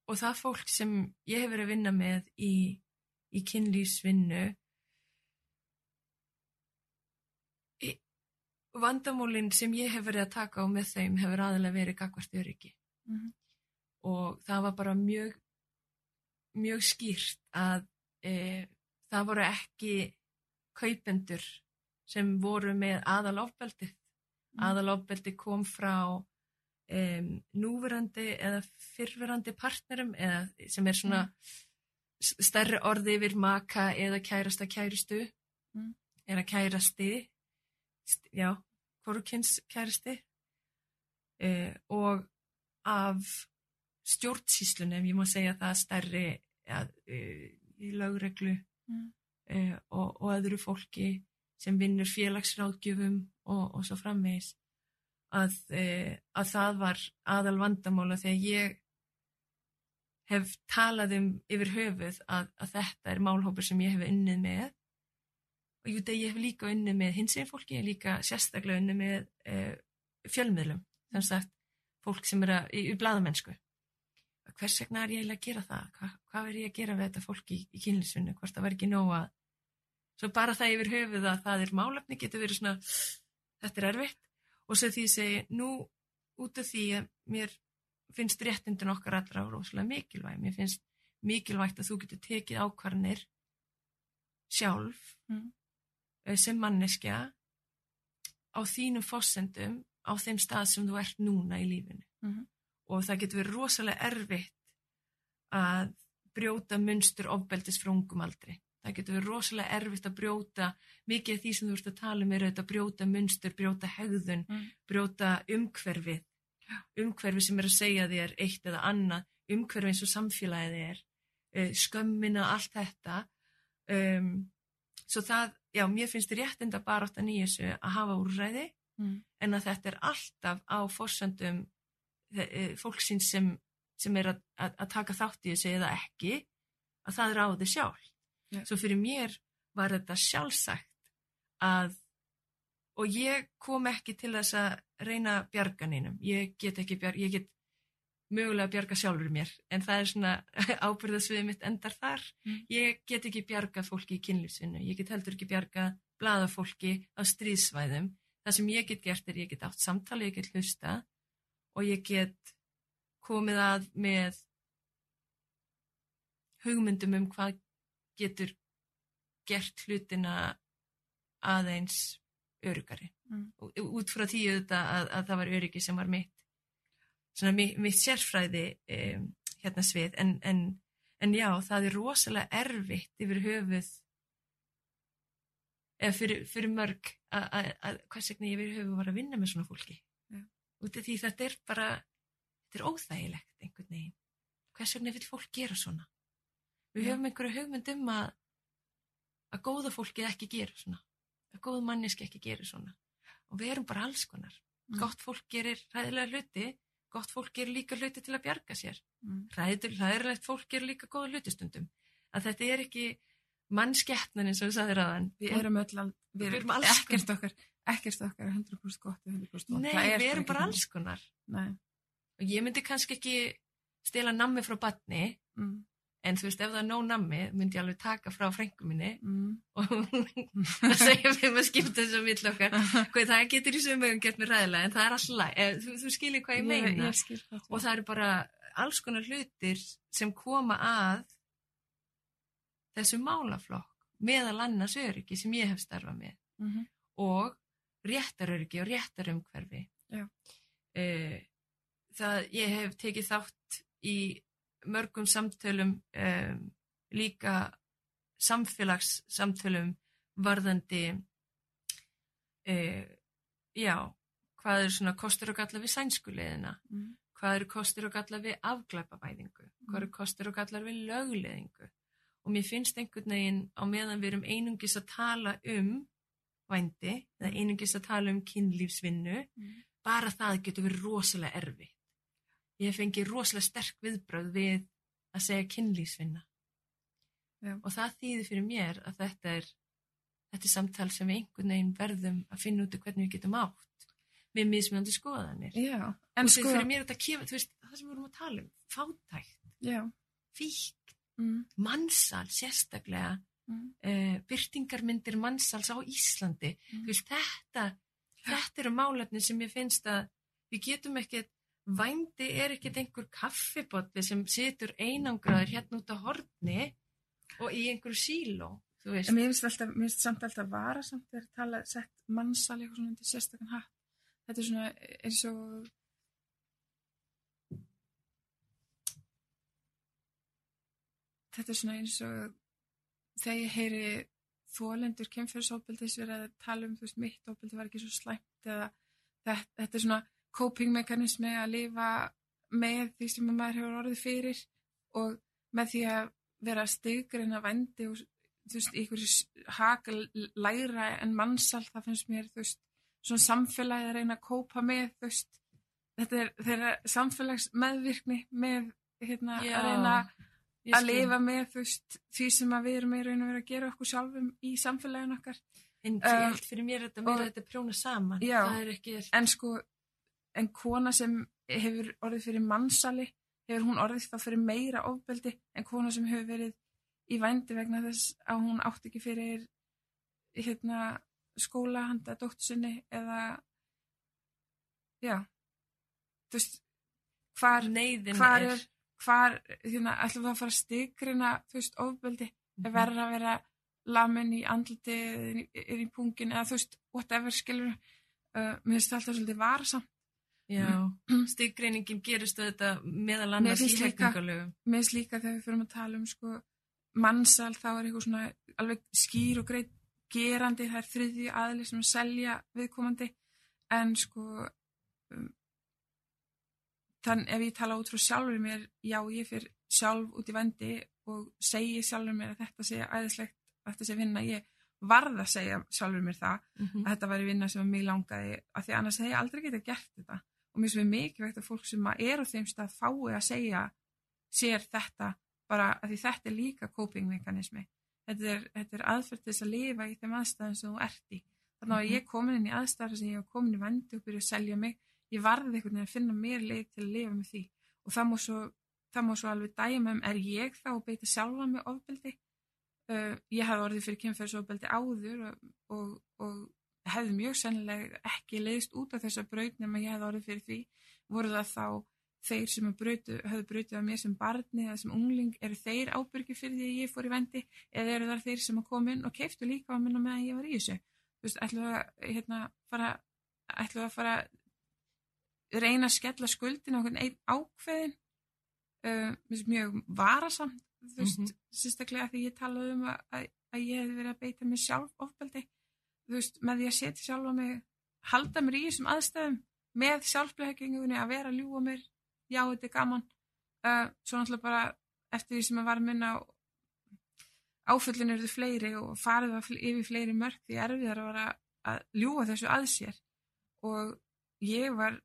og það fólk sem ég hef verið að vinna með í, í kynlýfsvinnu vandamólinn sem ég hef verið að taka á með þeim hefur aðalega verið gagvart öryggi mm -hmm. og það var bara mjög mjög skýrt að e, það voru ekki kaupendur sem voru með aðalofbeldi mm. aðalofbeldi kom frá e, núverandi eða fyrverandi partnerum eða sem er svona mm. stærri orði yfir maka eða kærasta kæristu mm. eða kærasti já, hvorukins kærasti e, og af stjórnsíslunum, ég má segja það stærri ja, e, í lögreglu mm. e, og, og öðru fólki sem vinnur félagsráðgjöfum og, og svo frammeins að, e, að það var aðal vandamála þegar ég hef talað um yfir höfuð að, að þetta er málhópur sem ég hef unnið með og jú, ég hef líka unnið með hins einn fólki, ég hef líka sérstaklega unnið með e, fjölmiðlum, þannig að fólk sem er að, í, í bladamennsku hvers vegna er ég eiginlega að gera það? Hva, hvað verður ég að gera við þetta fólki í, í kynlisvinnu hvort það verður ekki nóga svo bara það yfir höfuð að það er málefni getur verið svona þetta er erfitt. Og svo því ég segi nú út af því að mér finnst réttindin okkar allra rosalega mikilvæg. Mér finnst mikilvægt að þú getur tekið ákvarnir sjálf mm. Eh, sem manneskja á þínum fósendum á þeim stað sem þú ert núna í lífinu. Mm -hmm og það getur verið rosalega erfitt að brjóta munstur ofbeldis frá ungum aldri. Það getur verið rosalega erfitt að brjóta, mikið af því sem þú ert að tala um er að brjóta munstur, brjóta hegðun, Mm. brjóta umhverfið, umhverfið sem er að segja þér eitt eða annað, umhverfið eins og samfélagið er, uh, skömmina, allt þetta. Um, svo það, já, mér finnst réttinda bara átt að nýja þessu að hafa úrræði, Mm. en að þetta er alltaf á forsöndum fólksins sem, sem er að, að, taka þátt í þessu eða ekki, að það ráði sjálf. Já. Svo fyrir mér var þetta sjálfsagt að, og ég kom ekki til þess að reyna bjarganinum. Ég get ekki bjarga, ég get mögulega að bjarga sjálfur mér, en það er svona ábyrðasviðið mitt endar þar. Mm. Ég get ekki bjargað fólki í kynlífsvinnu, ég get heldur ekki bjargað blaðafólki á stríðsvæðum. Það sem ég get gert er ég get átt samtali, ég get hlusta og ég get komið að með hugmyndum um hvað getur gert hlutina aðeins örugari. Mm. Út frá því auðvitað að, að það var öryggi sem var mitt, svona mitt, mitt sérfræði um, hérna svið, en, en, en já, það er rosalega erfitt yfir höfuð eða fyrir, fyrir mörg að, að, að hvers vegna ég yfir höfuð var að vinna með svona fólki. Út af því þetta er bara, þetta er óþægilegt einhvern veginn. Hvers vegna vil fólk gera svona? Við Já. höfum einhverju hugmynd um að að góða fólkið ekki gera svona. Að góða manneski ekki gera svona. Og við erum bara alls konar. Mm. Gott fólk gerir hræðilega hluti, gott fólk gerir líka hluti til að bjarga sér. Mm. Hræður, hræðilegt fólk gerir líka góða hlutistundum. Að þetta er ekki mannskeppnan eins og við sagðir aðan. Við erum öll, við erum ekkert okkar, ekkert okkar er 100% gott og 100% vont. Nei, er við erum bara alls konar. Nei. Og ég myndi kannski ekki stela nammi frá batni, Mm. en þú veist, ef það er nóg nammi, myndi ég alveg taka frá frængu minni Mm. og það segja við maður skipta þessu á milli okkar. Hvað það getur í sömugum gert mér ræðilega, en það er alltaf læg. Þú, þú skilir hvað ég meina. Ég, ég skil og það eru bara alls konar hlutir sem koma að þessu málaflokk meðal annars öryggi sem ég hef starfað með mm -hmm. og réttaröryggi og réttarumhverfi. Eh, það ég hef tekið þátt í mörgum samtölum um, líka samfélagssamtölum varðandi uh, já hvað eru svona kostur og galla við sænskuleiðina mm. hvað eru kostur og gallar við afglæpavæðingu, hvað eru kostur og gallar við lögleðingu og mér finnst einhvern veginn á meðan við erum einungis að tala um vændi eða einungis að tala um kynlífsvinnu, Mm. bara það getur verið rosalega erfitt. Ég fengi rosalega sterk viðbröð við að segja kynlífsvinna Já. og það þýðir fyrir mér að þetta er þetta er samtal sem við einhvern veginn verðum að finna út hvernig við getum átt með mismunandi skoðanir. Já, En sko, fyrir mér þetta kemur, þú veist, það sem við vorum að tala um, fátækt, fík, mm. mannsal sérstaklega, Mm. uh, byrtingarmyndir mannsals á Íslandi, Mm. veist, þetta, þetta eru málefni sem ég finnst að við getum ekkert, vændi er ekkert einhver kaffibotli sem situr einangraður hérna út á horni og í einhverju síló, mér finnst alltaf, mér finnst samt alltaf vara samt þegar tala, sett mannsal eitthvað svona undir sérstakann hatt. Þetta er svona eins og þetta er svona eins og þegar ég heyri þólendur kemfjörðsópeldis verið að tala um þú veist mitt ópeldi var ekki svo slæmt eða þetta, þetta er svona coping mekanismi að lifa með því sem maður hefur orðið fyrir og með því að vera stigreina vendi og þú veist, ykkur haka læra en mannsal, það finnst mér, þú veist, svona samfélagi að reyna að kópa með, þú veist, þetta er þeirra samfélagsmeðvirkni með, hérna, Já, að reyna Ég að lifa með, veist, því sem við erum í raun og vera að gera okkur sjálfum í samfélaginu okkar. En Um, fyrir mér er þetta meira þetta prjóna saman, Já. ekki, En sko, en kona sem hefur orðið fyrir mannsali, hefur hún orðið þá fyrir meira ofbeldi en kona sem hefur verið í vændi vegna þess að hún átti ekki fyrir hérna skóla handa dóttur sinni eða já. Þú veist hvar, hvar er hvar, hérna, ætlum við að fara stigrina þú veist, ofbeldi? Mhm. er verður að vera lamin í andliti eða í, í pungin eða þú veist, whatever skilur uh, mér finnst það alltaf svolítið varasamt. Já, stiggreiningin gerist þetta meðal annars í hefningalögum. mér finnst líka þegar við fyrir að tala um sko, mannsal þá er eitthvað svona alveg skýr og greit gerandi það er þriðji aðli sem selja viðkomandi. En sko um, þann ef ég tala út frá sjálfur mér já ég fyrir sjálf út í vendi og segi sjálfur mér að þetta sé æðislegt þetta sé vinna. Ég varð að segja sjálfur mér það Mhm. að þetta væri vinna sem að mig langaði af því annars hefði ég aldrei getað gert þetta. Og mér finnst við mikilvægt að fólk sem er á þeim stað fái að segja sér þetta bara að því þetta er líka coping mekanismi þetta er, þetta er aðferð til þess að lifa í þeim aðstæðum sem þú ert í. Þannig að Mhm. ég komin inn í aðstæðar sem ég var komin í vendi og byrja að selja mig ég varði einhvern veginn að finna mér leið til að lifa með því. Og það má svo, það má svo alveg dæma um er ég þá að beita sjálfa með ofbeldi? Uh, ég hafði orðið fyrir kynferðsofbeldi áður og, og, og hefði mjög sennilega ekki leiðist út af þessa braut nema ég hefði orðið fyrir því. Voru það þá þeir sem brautu, höfðu brautið af mér sem barni eða sem ungling, eru þeir ábyrgi fyrir því að ég fór í vendi eða eru það þeir sem að koma inn og keiftu líka á minna meðan ég var í þessu? Þú veist, ætlum við að hérna, fara ætlum við að fara reyna að skella skuldin á einn ákveðin uh, mjög varasamt þú veist, Mhm. sérstaklega því ég talaði um að, að, ég hefði verið að beita mig sjálf ofbeldi, þú veist, með því að setja sjálfa mig, halda mér í þessum aðstæðum með sjálfblekingunni að vera að ljúa mér, já þetta er gaman. Uh, svo náttúrulega bara eftir því sem að var minna áföllin eru þau fleiri og farið yfir fleiri mörg því erfiðar að að ljúa þessu að sér. Og ég var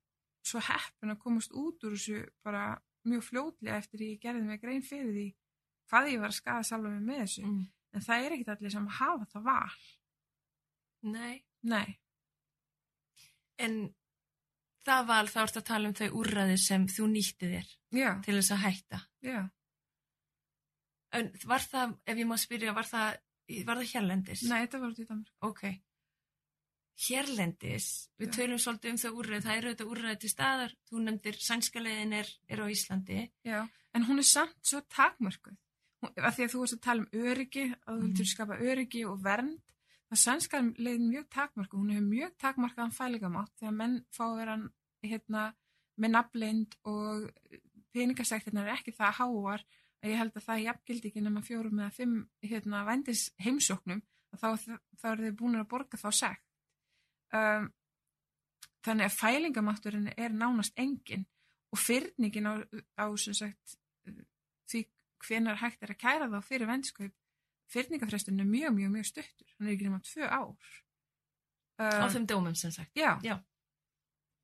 svo heppin að komast út úr þessu bara mjög fljótlega eftir því ég gerði mig grein fyrir því hvað ég var að skaða sjálfa mig með þessu Mm. en það er ekkit allir sem hafa það val Nei, nei, en það var þá ertu að tala um þau úrræði sem þú nýtti þér já, til þess að hætta. já En var það, ef ég má spyrja, var það, var það hérlendis? nei, þetta var út í Danmark Ok. Hérlendis, við tölum svolítið um þau úrræði, það eru þetta úrræði til staðar, þú nefndir sænska leiðin er, er á Íslandi. já, en hún er samt svo takmörkuð af því að þú varst að tala um öryggi að þú vildur Mhm. skapa öryggi og vernd það sænska leiðin mjög takmörkuð hún hefur mjög takmarkaðan fælingamátt þegar menn fá að vera hérna, með nafnlind og peningasektirna er ekki það háar að ég held að það er jafngildi ekki nema fjórum eða fimm hérna, vændis heimsóknum þá, þá eru þið búin að borga þá sekt um, þannig að fælingamátturinn er nánast engin og fyrningin á, á sem sagt því hvenar hægt er að kæra þá fyrir vendskaup fyrningafresturinn er mjög, mjög, mjög stuttur hann er ekki nema tvö ár Á um, þeim dómum sem sagt. já, Já.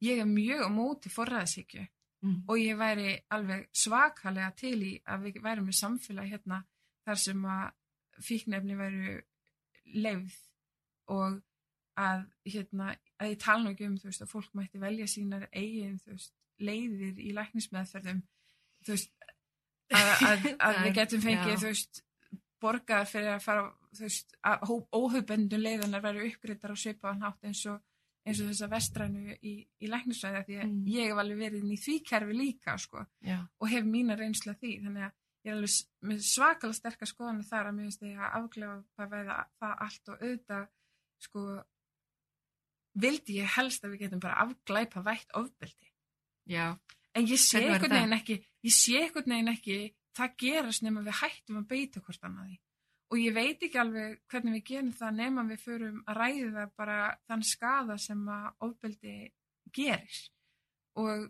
ég er mjög á móti forræðsíkju Mm. og ég væri alveg svakalega til í að við værum með samfélag hérna þar sem að fíknefni væru leifð og að hérna, að ég tala nú ekki um þú veist að fólk mætti velja sínar eigin þú veist, leiðir í læknismeðferðum þú veist að, að, að við getum fengið þú veist borgað fyrir að fara þú veist að óhaugbendun leiðanar væru uppgreitar á svipaðan hátt eins og eins og þessa vestrænu í, í læknisfræði því að Mm. ég hef alveg verið inn í því kerfi líka sko Já. og hef mína reynsla því þannig að ég er alveg svakalega sterkar skoðanir þar að mér finnst ég að afglefa það allt og auðvitað sko vildi ég helst að við getum bara afglæpa vætt ofbeldi. Já. en ég sé einhvern veginn ekki ég sé einhvern veginn ekki það gerast nema við hættum að beita hvort annaði og ég veit ekki alveg hvernig við gerum það nema við förum að ræða bara þann skada sem að ofbeldi gerir. Og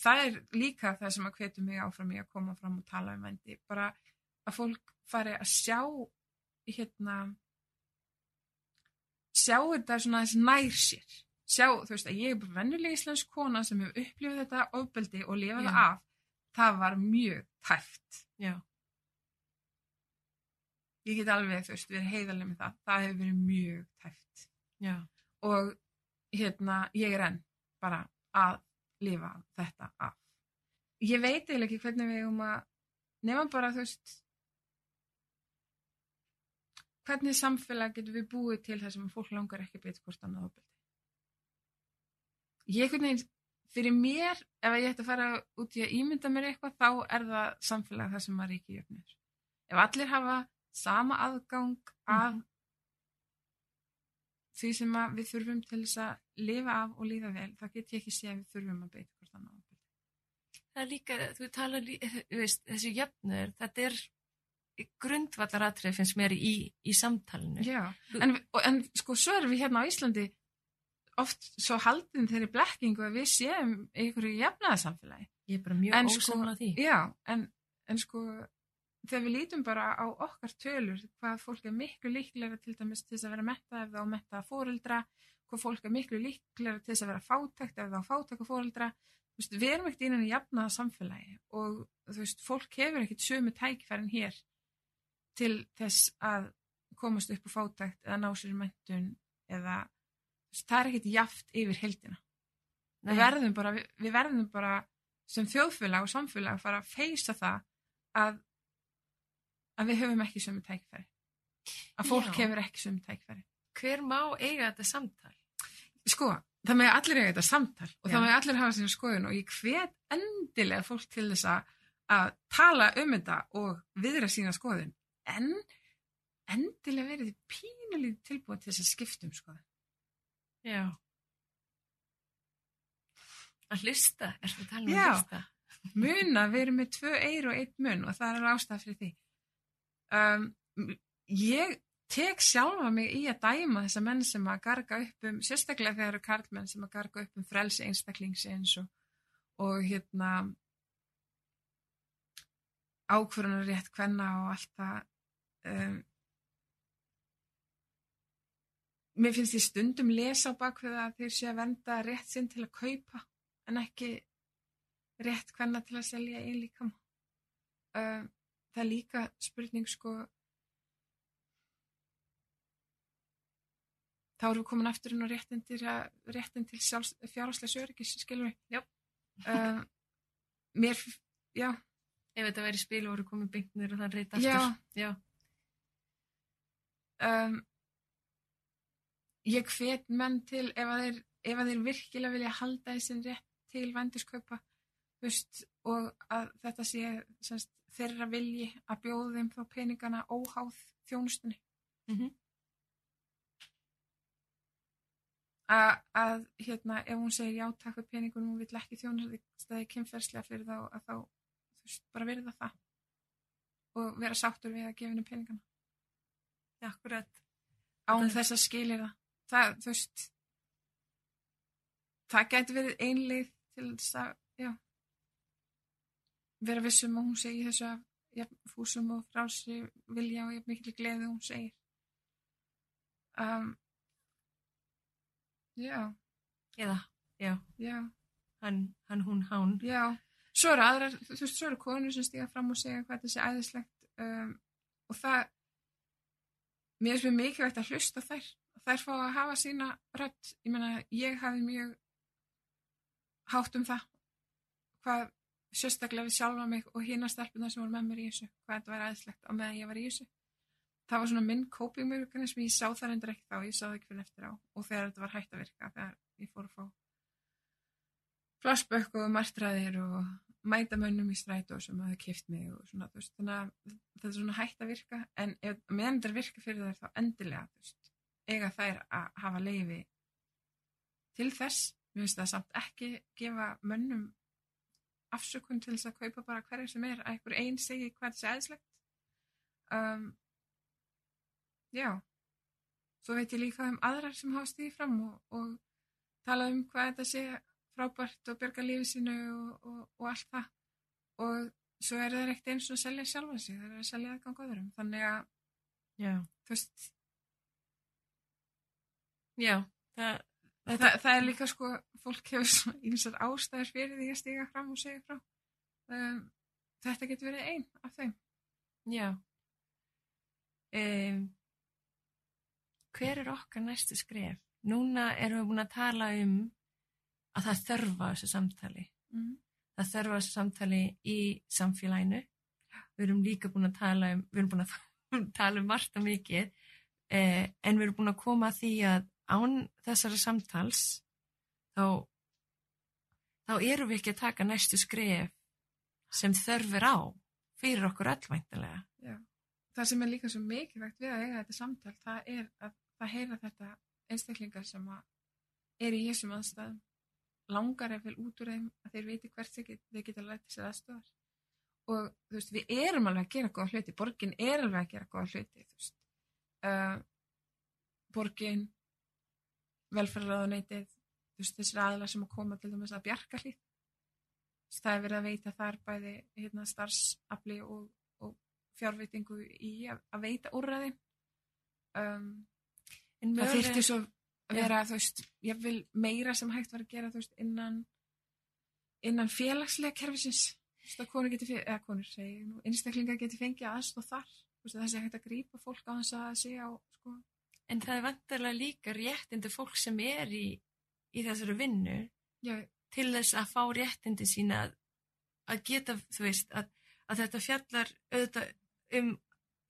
það er líka það sem að hvetur mig áfram í að koma fram og tala um vendi bara að fólk fari að sjá hérna sjá þetta svona þess nær sér. Sjá, þú veist, að ég er bara vennuleg íslensk kona sem hefur upplifað þetta ofbeldi og lifað það af það var mjög tæft. Já. ég get alveg, þú veist, verið heiðaleg með það. Það hefur verið mjög tæft. Já. og hérna, ég er enn bara að lifa þetta af. Ég veit eiginlega ekki hvernig við um að nema bara, þú veist hvernig samfélag getum við búið til þess að fólk langar ekki beita hvort annað ofbeldi ég veginn fyrir mér, ef ég ætti að fara út í að ímynda mér eitthvað, þá er það samfélag þar sem maður ekki jöfnir ef allir hafa sama aðgang að Mhm. því sem við þurfum til þess að lifa af og líða vel, þá get ég ekki sé að við þurfum að beita hvort annað. ofbeldi. Það er líka, þú talar, lí- þú veist, þessi jöfnur, þetta er grundvallaratrið finnst mér í, í samtalinu. Já, en, en sko svo erum við hérna á Íslandi oft svo haldin þeirri blekkingu að við séum einhverju jafnaðarsamfélagi. Ég er bara mjög En sko- ósamla því. Já, en, en sko þegar við lítum bara á okkar tölur hvað fólk er miklu líklega til dæmis til þess að vera metta ef það á metta fóreldra, hvað fólk er miklu líklega til þess að vera fátækt ef það á fátæka fóreldra, við erum ekkert innan í jafnaða samfélagi og þú veist, fólk hefur ekkert sömu tækifærin hér til þess að komast upp á fátækt eða ná sér mentun eða það er ekkert jaft yfir heldina við verðum bara, við, við verðum bara sem þjóðfélag og samfélag að fara að feysa það að að við höfum ekki sömu tækifæri að fólk Já. hefur ekki sömu tækifæri Hver má eiga þetta samtal? sko, það með allir eiga þetta samtal og Já. það með allir hafa sína skoðun og ég hvet endilega fólk til þess að tala um þetta og viðra sína skoðun en endilega verið þið pínulítið tilbúið til þess að skiptum skoðun Já. Að hlusta, er það að tala um Já. að hlusta? muna við erum með tvö eir og einn mun og það er ástæða fyrir því um, ég tek sjálfa mig í að dæma þessa menn sem að garga upp um sérstaklega þegar eru karlmenn sem að garga upp um frelsi einstaklingsins og, og hérna ákvörunar rétt hvenna og allt það um, mér finnst ég stundum lesa á bakvið að þeir sé að venda rétt sinn til að kaupa en ekki rétt hvenna til að selja einn líkam. Uh, það er líka spurning sko þá erum við komin aftur inn á réttin til, til fjárháslega öryggis, skilur við. Já. Uh, mér, já, Ef þetta væri spil og voru komið byggnir og það reyta Já. aftur. Já. Um, ég hvet menn til ef að þeir, ef að þeir virkilega vilja halda þessin rétt til venduskaupa veist, og að þetta sé semst, þeirra vilji að bjóða þeim þá peningana óháð þjónustunni Mhm. A, að hérna ef hún segir já takk fyrir peningunum og vill ekki þjónustæði kynferðslega fyrir þá að þá þú veist, bara virða það og vera sáttur við að gefa henni peningana Akkurat. án Þetta- þess að skilir það. það þú veist það gæti verið einlið til þess að já, vera vissum að hún segi þessu af jafn, fúsum og frálsi vilja og jafn mikil gleði og hún segir um, já, Eða, já, já hann, hann, hún, hán. Já, svo eru aðrar, þú veist, svo eru konur sem stíga fram og segja hvað þetta sé æðislegt um, og það, mér finnst mér mikilvægt að hlusta á þær, þær fá að hafa sína rödd, ég meina, ég hafi mjög hátt um það, hvað sérstaklega við sjálfa mig og hina stelpuna sem voru með mér í þessu, hvað þetta var æðislegt á meðan ég var í þessu. Það var svona minn coping mechanism, ég sá það reyndar ekki þá, ég sá það ekki fyrir eftir á. Og þegar þetta var hægt að virka, þegar ég fór að fá flashback og martræðir og mæta mönnum í strætó sem hafa kift mig og svona, veist, þannig að þetta er svona hægt að virka, en ef, meðan þetta virka fyrir þær þá endilega, veist, eiga þær að hafa leifi til þess, mér finnst það samt ekki gefa mönnum afsökun til þess að kaupa bara hverja sem er að einhver einn segi hvað þessi aðeinslegt um, já svo veit ég líka um aðrar sem hafa stíði fram og, og tala um hvað þetta sé frábært og bjarga lífi sínu og, og, og allt það og svo er það ekkert eins og að selja sjálfa sig það er að selja aðgang öðrum þannig að Já. þú veist, Já, það, það, það er líka sko fólk hefur ímsar ástæður fyrir því að stiga fram og segja frá um, þetta getur verið einn af þeim já. Um, hver er okkar næstu skref? Núna erum við búin að tala um að það þörfa þessu samtali. mm. Það þörfa þessu samtali í samfélaginu. Við erum líka búin að tala um, við erum búin að tala um margt og mikið, eh, en við erum búin að koma að því að án þessara samtals þá, þá erum við ekki að taka næstu skref sem þörfur á fyrir okkur öllvæntilega. Já. það sem er líka svo mikilvægt við að eiga þetta samtal það er að það heyra þetta einstaklingar sem er í þessum aðstæðum langar ef vel út úr þeim að þeir viti hvert þeir, get, þeir geta lætt sér aðstöðar og þú veist, við erum alveg að gera góða hluti, borgin er alveg að gera góða hluti þú veist. Uh, borgin velferðarraðuneytið þú veist, þessir aðlar sem að koma til dæmis að bjarga hlýtt það er verið að veita þar bæði hérna, starfsafli og, og fjárveitingu í að, að veita úrræðin. Um, En það þyrfti svo vera þú veist, ég vil meira sem hægt var að gera þú veist, innan innan félagslega kerfisins. Þú veist, að konur geti, eða konur segi, nú, einstaklingar geti fengið aðstóð þar. Þú veist, að það sé hægt að grípa fólk á þess að sé á sko, En það er vantarlega líka réttindi fólk sem er í, í þessari vinnu já, til þess að fá réttindi sína að, að geta, þú veist, að, að þetta fjallar auðvitað um,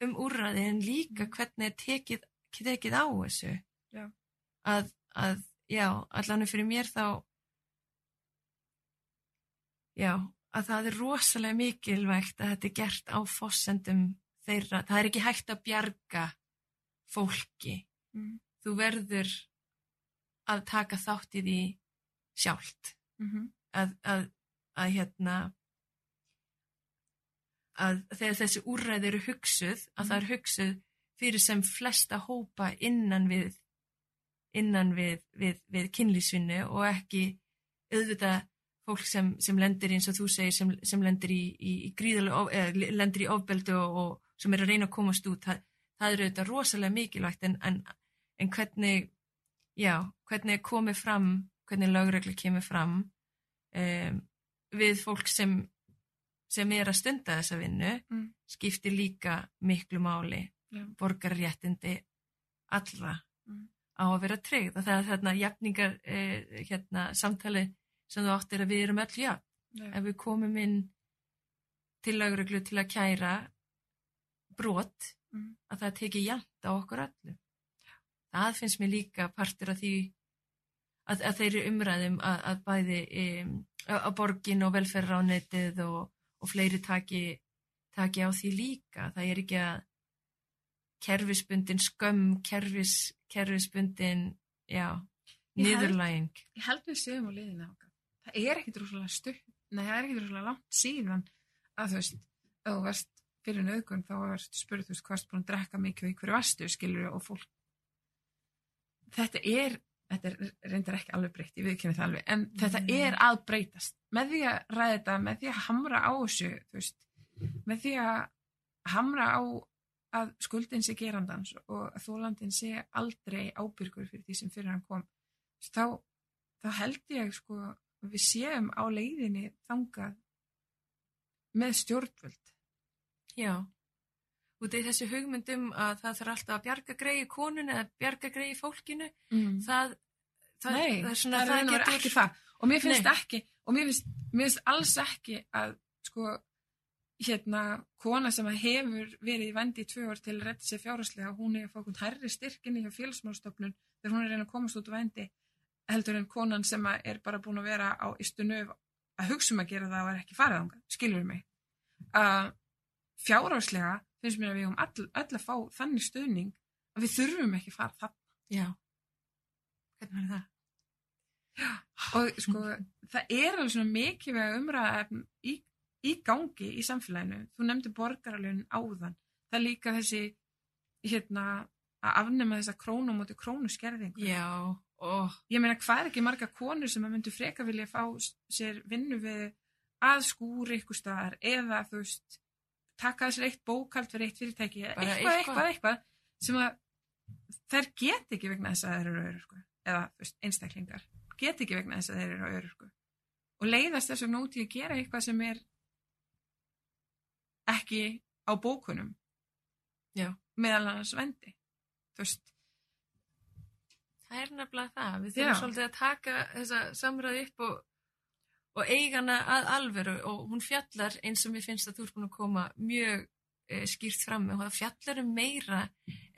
um úrræði en líka hvernig er tekið, tekið á þessu. Að, að, já, allan fyrir mér þá, já, að það er rosalega mikilvægt að þetta er gert á fossendum þeirra. Það er ekki hægt að bjarga fólki. mm, Þú verður að taka þátt í því sjálft mm að, að, að hérna að þegar þessi úrræði eru hugsuð að það er hugsuð fyrir sem flesta hópa innan við innan við, við, við kynlísvinnu og ekki auðvitað fólk sem, sem lendir eins og þú segir sem, sem lendir í, í, í gríðalega lendir í ofbeldu og, og sem er að reyna að komast út það, það er auðvitað rosalega mikilvægt en, en, en hvernig já, hvernig er komið fram hvernig lögreglu kemur fram um, við fólk sem sem er að stunda þessa vinnu Mm. skiptir líka miklu máli borgarréttindi allra Mm. Á að vera tryggð og það er þarna jafningar eh, hérna, samtali sem þú áttir að við erum öll jafn já, ef við komum inn til lögreglu til að kæra brot mm, að það teki jæmt á okkur öllum. Það finnst mér líka partur af því að, að þeirri umræðum að, að bæði um, að borgin og velferðránetið og, og fleiri taki, taki á því líka. Það er ekki að kerfisbundin skömm, kerfis, kerfisbundin, já, niðurlæging. ég held við séum á liðinu okkar það er ekkit rosalega stutt nei, það er ekkit rosalega langt síðan að þú veist, ef þú varst fyrir nöðgun þá varst spurð, þú veist, hvað varst búin að drekka mikið og í hverju vastu, skilur og fólk þetta er þetta er reyndar ekki alveg breytt, ég viðkynni það alveg en þetta Nei. er að breytast með því að ræða þetta, með því að hamra á þessu þú veist, með því að hamra á að skuldin sé gerandans og þólandin sé aldrei ábyrgur fyrir því sem fyrir hann kom þá, þá held ég sko við séum á leiðinni þangað með stjórnvöld Já. Út af þessu hugmyndum að það þarf alltaf að bjarga greiði konun eða bjarga greiði fólkinu, mm. það, það, Nei, það er svona, það er getur- ekki það og mér finnst Nei. ekki og mér finnst, mér finnst alls ekki að sko hérna kona sem hefur verið í vendi í tvö ár til að redda sér fjárhagslega hún er að fá hún hærri styrkinni hjá félagsmálstofnun þegar hún er reyna að komast út úr vendi heldur en konan sem er bara búin að vera á ystu nöf að hugsa um að gera það og er ekki farið ánga, skilur mig að fjárhagslega finnst mér að við höfum all, öll að fá þannig stuðning að við þurfum ekki fara það Já. Hvernig er það? og sko, það er alveg svona mikilvæg umræða í, í gangi í samfélaginu. Þú nefndi borgaralun áðan. Það er líka þessi hérna, að afnema þessa krónu á móti krónuskerðingu. Já, og ég meina hvað er ekki marga konur sem að myndu freka vilja fá sér vinnu við að skúri ykkur staðar eða þú veist taka þessar eitt bókald fyrir eitt fyrirtæki eitthvað, eitthvað. eitthvað, eitthvað sem að þær get ekki vegna þess að þær eru öryrku eða veist, einstaklingar. Get ekki vegna þess að þeir eru öryrku og leiðast þess að nóti að gera eitthvað sem er ekki á bókunum Já. meðal annars vendi þú veist, það er nefnilega það. Við Já. þurfum svolítið að taka þessa samræði upp og, og eiga hana að alveru og hún fjallar eins og mér finnst að þú ert búin að koma mjög e, skýrt fram með og það fjallar um meira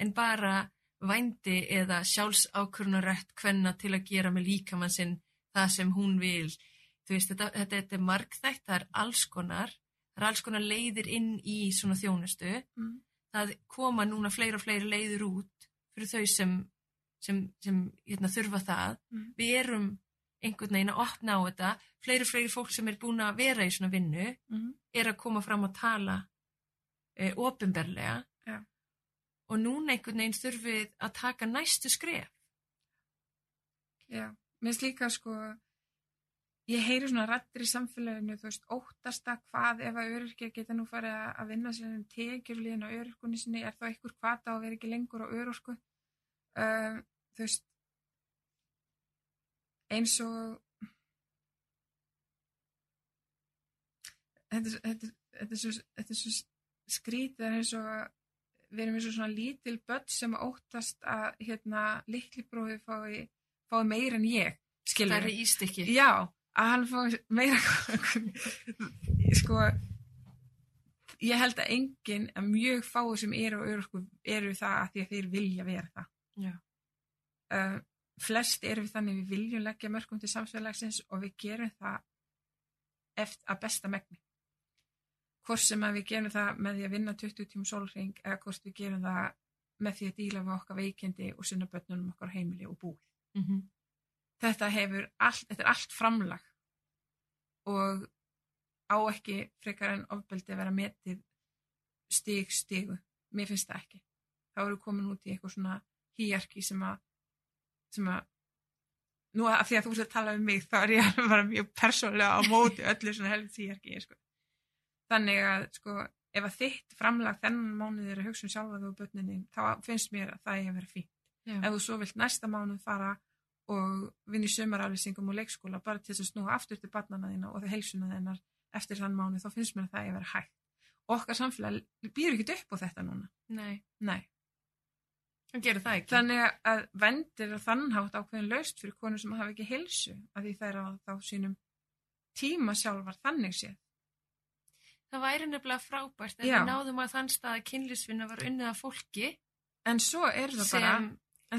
en bara vændi eða sjálfsákvörnurætt hvenna til að gera með líkamann sinn það sem hún vil. Þú veist, þetta, þetta, þetta er margþætt, það er alls konar, það er alls konar leiðir inn í svona þjónustu. mm, Það koma núna fleiri og fleiri leiðir út fyrir þau sem, sem, sem hérna, þurfa það Mm. við erum einhvern veginn að opna á þetta fleiri fleiri fólk sem er búin að vera í svona vinnu Mhm. er að koma fram og tala e, ofinberlega Já. og núna einhvern veginn þurfið að taka næstu skref Já, mér finnst líka sko, ég heyri svona rættir í samfélaginu, þú veist, óttast að hvað ef að öryrkja geta nú farið að- vinna sér um tekjurliðin á öryrkunni sinni, er þá einhver hvata að vera ekki lengur á öryrku. Uh, þú veist, eins og, þetta, þetta, þetta, er svo, þetta er svo skrítið en eins og við erum eins og svona lítil börn sem óttast að hérna litli bróði fái, fái meira en ég skilur það er ístykki já, að hann fái meira sko ég held að enginn að mjög fáið sem eru örorku eru það að því að þeir vilja vera það. Uh, flest eru við þannig við viljum leggja mörgum til samfélagsins og við gerum það eftir að besta megni. Hvort sem að við gerum það með því að vinna 20 tímum sólring eða hvort við gerum það með því að díla við okkar veikindi og sinna börnunum okkar heimili og búi. Mm -hmm. Þetta hefur allt, þetta er allt framlag og á ekki frekar en ofbeldi að vera metið stig stigu. Mér finnst það ekki. Þá eru komin út í eitthvað svona hýjarki sem að sem að nú að því að þú ert að tala um mig þá er ég bara mjög persónlega á móti öllu svona helvits hýjarki sko. þannig að sko ef að þitt framlag þennan mánuð er að hugsa um sjálfa þú börninni þá finnst mér að það er að vera fínt. Ef þú svo vilt næsta mánuð fara og vinna í sömaraflýsingum og leikskóla bara til þess að snúa aftur til barnana þína og það heilsuna þennar eftir þann mánuð þá finnst mér að það er vera hægt. Okkar samfélag býr ekki upp á þetta núna. Nei, Nei. hann gerir það ekki. Þannig að vendir að þannhátt ákveðin laust fyrir konur sem hafa ekki heilsu að því þær á þá sínum tíma sjálfar þannig séð. Það væri nefnilega frábært en Já. við náðum að þann stað að kynlífsvinna var unnið af fólki en svo er það bara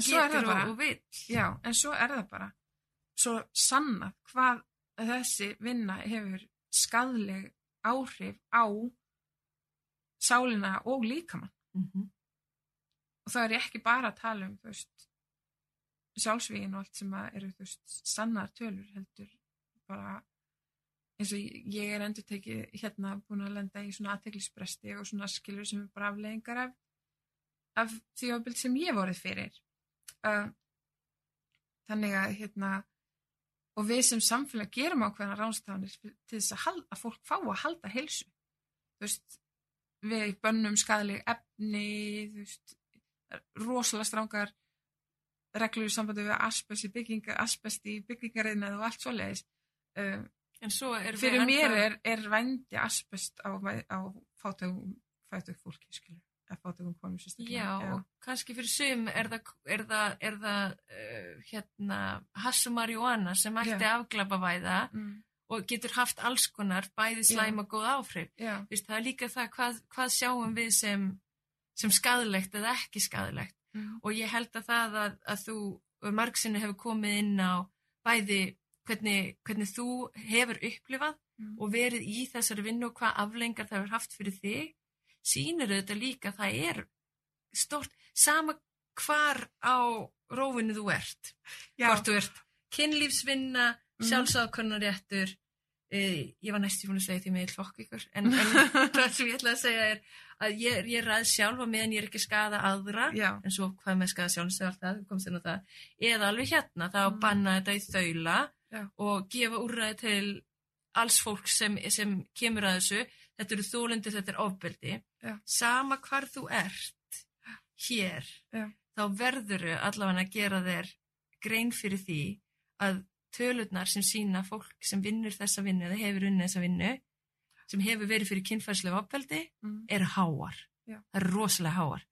sem en svo er það getur bara og, vill Já, en svo er það bara svo sannað hvað þessi vinna hefur skadleg áhrif á sálina og líkamann. mm -hmm. Og það er ekki bara að tala um, þú veist, sjálfsvígin og allt sem eru, þú veist, sannar tölur heldur bara eins og ég er endur tekið hérna búin að lenda í svona aðteglisbresti og svona skilur sem er bara afleðingar af, af því ábyrgð sem ég vorið fyrir. Uh, þannig að hérna og við sem samfélag gerum ákveðna ráðstafanir til þess að, hal- að fólk fá að halda heilsu. Veist við bönnum skadaleg efni veist rosalega strángar reglur í sambandi við asbest í bygginga asbest í byggingarinnað og allt svoleiðis. Uh, en svo er fyrir mér er, er vændi asbest á, á fátökum fólki skilur að fátökum konum sérstaklega Já, og kannski fyrir sum er það, er það, er það uh, hérna, hass og marihuana sem ætti Já. afglapa væða mm, og getur haft alls konar bæði slæm og góð áhrif. já, Vist, það er líka það hvað, hvað sjáum við sem, sem skadilegt eða ekki skadilegt mm, og ég held að það að, að þú margsinni hefur komið inn á bæði hvernig, hvernig þú hefur upplifað mm, og verið í þessari vinnu og hvað aflengar það hefur haft fyrir þig sýnir þetta líka að það er stort, sama hvar á rófinu þú ert. Já, hvort þú ert kynlífsvinna, Mhm. sjálfsákunnaréttur e, ég var næstu búin að segja því með hlokk ykkur en, en það sem ég ætla að segja er að ég, ég ræð sjálfa meðan ég er ekki skada aðra. Já, en svo hvað með skada sjálfsög eða alveg hérna, það á að Mm. banna þetta í þaula Já. og gefa úrræði til alls fólk sem, sem kemur að þessu. Þetta eru þólendir, þetta er ofbeldi Já. sama hvar þú ert hér Já. þá verðuru allavega að gera þér grein fyrir því að tölurnar sem sína fólk sem vinnur þessa vinnu eða hefur unnið þessa vinnu sem hefur verið fyrir kynfærslega ofbeldi mm, eru háar. Já. Það eru rosalega háar.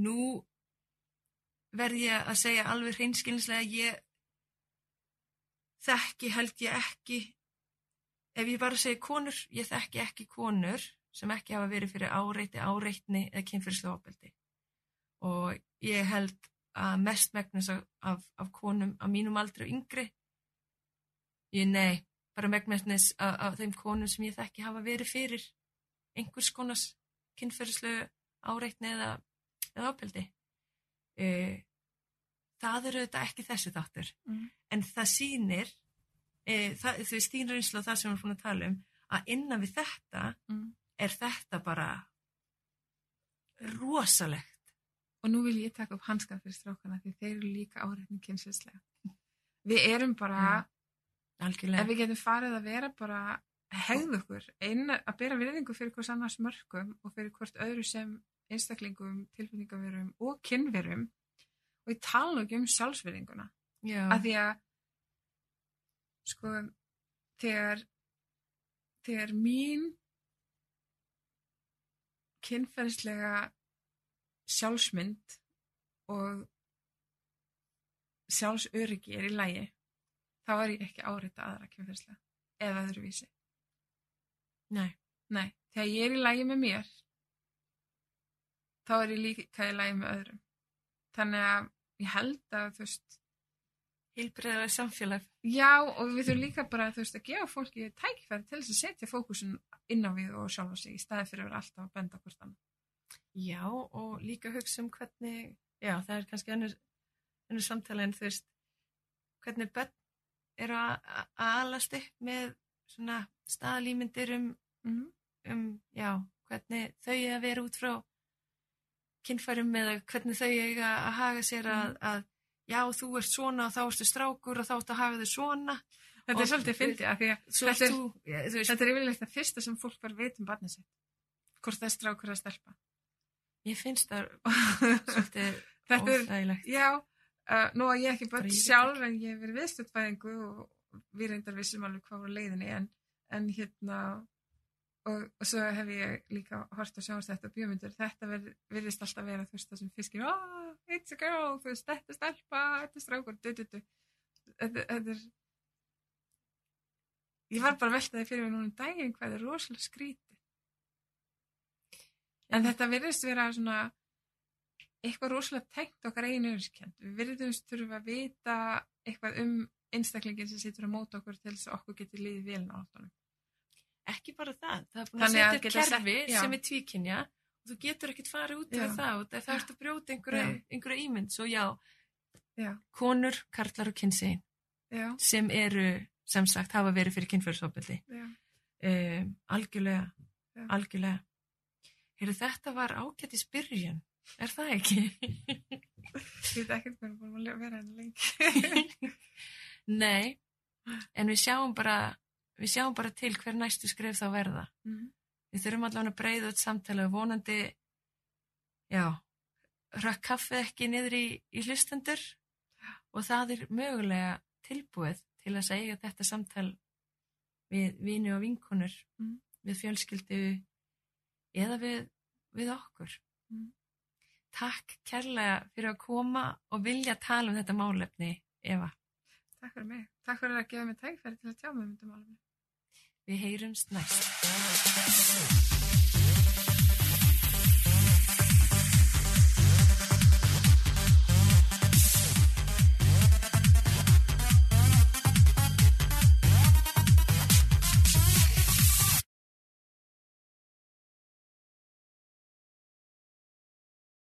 Nú verð ég að segja alveg hreinskilnislega að ég þekki held ég ekki, ef ég bara segi konur, ég þekki ekki konur sem ekki hafa verið fyrir áreiti, áreitni eða kynfyrslu ofbeldi. Og ég held að mest megnis af, af, af konum á mínum aldri og yngri, ég nei, bara megnis af, af þeim konum sem ég þekki hafa verið fyrir einhvers konars kynferðislu áreitni eða, eða ápildi. E, það eru þetta ekki þessi þáttur Mm. en það sýnir e, það, veist, þín reynslu og það sem við erum búin að tala um að innan við þetta Mm. Er þetta bara rosalegt Og nú vil ég taka upp hanskan fyrir strákana því þeir eru líka áreitni kynnsveitslega. Við erum bara, algjörlega ef við getum farið að vera bara að hegða okkur, eina, að bera virðingu fyrir hvers annars mörgum og fyrir hvort öðru sem einstaklingum, tilfinningaverum og kynverum og ég tala ekki um sjálfsvirðinguna. Já, að því að sko þegar þegar mín kynferðislega sjálfsmynd og sjálfsöryggi er í lægi þá er ég ekki áreita aðra kynferðislega eða öðruvísi. Nei, nei, þegar ég er í lægi með mér þá er ég líka í lægi með öðrum. Þannig að ég held að þú veist heilbreyðara samfélag. Já, og við þurfum líka bara þú veist, að gefa fólki tækifæri til þess að setja fókusun inn á við og sjálfa sig í staði fyrir að vera alltaf að benda hvort hann. Já, og líka hugsa um hvernig, já, það er kannski önnur, önnur samtala en þú veist, hvernig börn eru að alast upp með svona staðalýmyndir um, Mm um, já, hvernig þau eiga að vera út frá kynfærum eða hvernig þau eiga að haga sér að, að já, þú ert svona og þá ertu strákur og þá ertu að haga þau svona. Þetta Og- er svolítið fyndið að því að þetta er, veist, þetta er yfirleitt það fyrsta sem fólk var veit um barnið sitt. Hvort það er strákur að stelpa. ég finnst það svolítið óþægilegt. já, uh, nú að ég ekki Bara sjálf en ég hef verið viðstöldfæðingu og við reyndar vissum alveg hvað var á leiðinni en, en hérna og, og svo hef ég líka hort að sjáast þetta bjómyndur, þetta ver, virðist alltaf vera þú veist það sem fiskir, oh, it's a girl þú veist, þetta er stelpa, þetta er strákur du, du, du. Þetta, þetta er ég var bara að velta því fyrir mig núna um daginn hvað er rosalega skrítið en þetta virðist vera svona eitthvað rosalega tengt okkar einu öðurskjönd. Við virðumst þurfa að vita eitthvað um einstaklingin sem situr á móta okkur til þess að okkur geti liðið vel náttúrulega. Ekki bara það, það er búin að að setja kerfi sem er tvíkynja og þú getur ekkert farið út af það það ert að brjóta einhverja, einhverja ímynd svo já, Já, konur, karlar og kynsegin já, sem eru, sem sagt, hafa verið fyrir kynfjörðsofbeldi já. um, algjörlega Já. algjörlega Heru, þetta var ágætt í spyrjun er það ekki? Ég veit hvað er búin að vera henni lengi. Nei en við sjáum bara við sjáum bara til hver næstu skrif þá verða Mhm. Við þurfum allavega að breyða þetta samtala og vonandi já rökk kaffið ekki niður í, í hlustendur og það er mögulega tilbúið til að segja þetta samtal við vini og vinkonur Mhm. við fjölskyldu eða við, við okkur Mhm. Takk kærlega fyrir að koma og vilja tala um þetta málefni Eva, Takk fyrir mig. Takk fyrir að gefa mig tækfæri til að tjá mig um þetta málum. Við heyrumst næst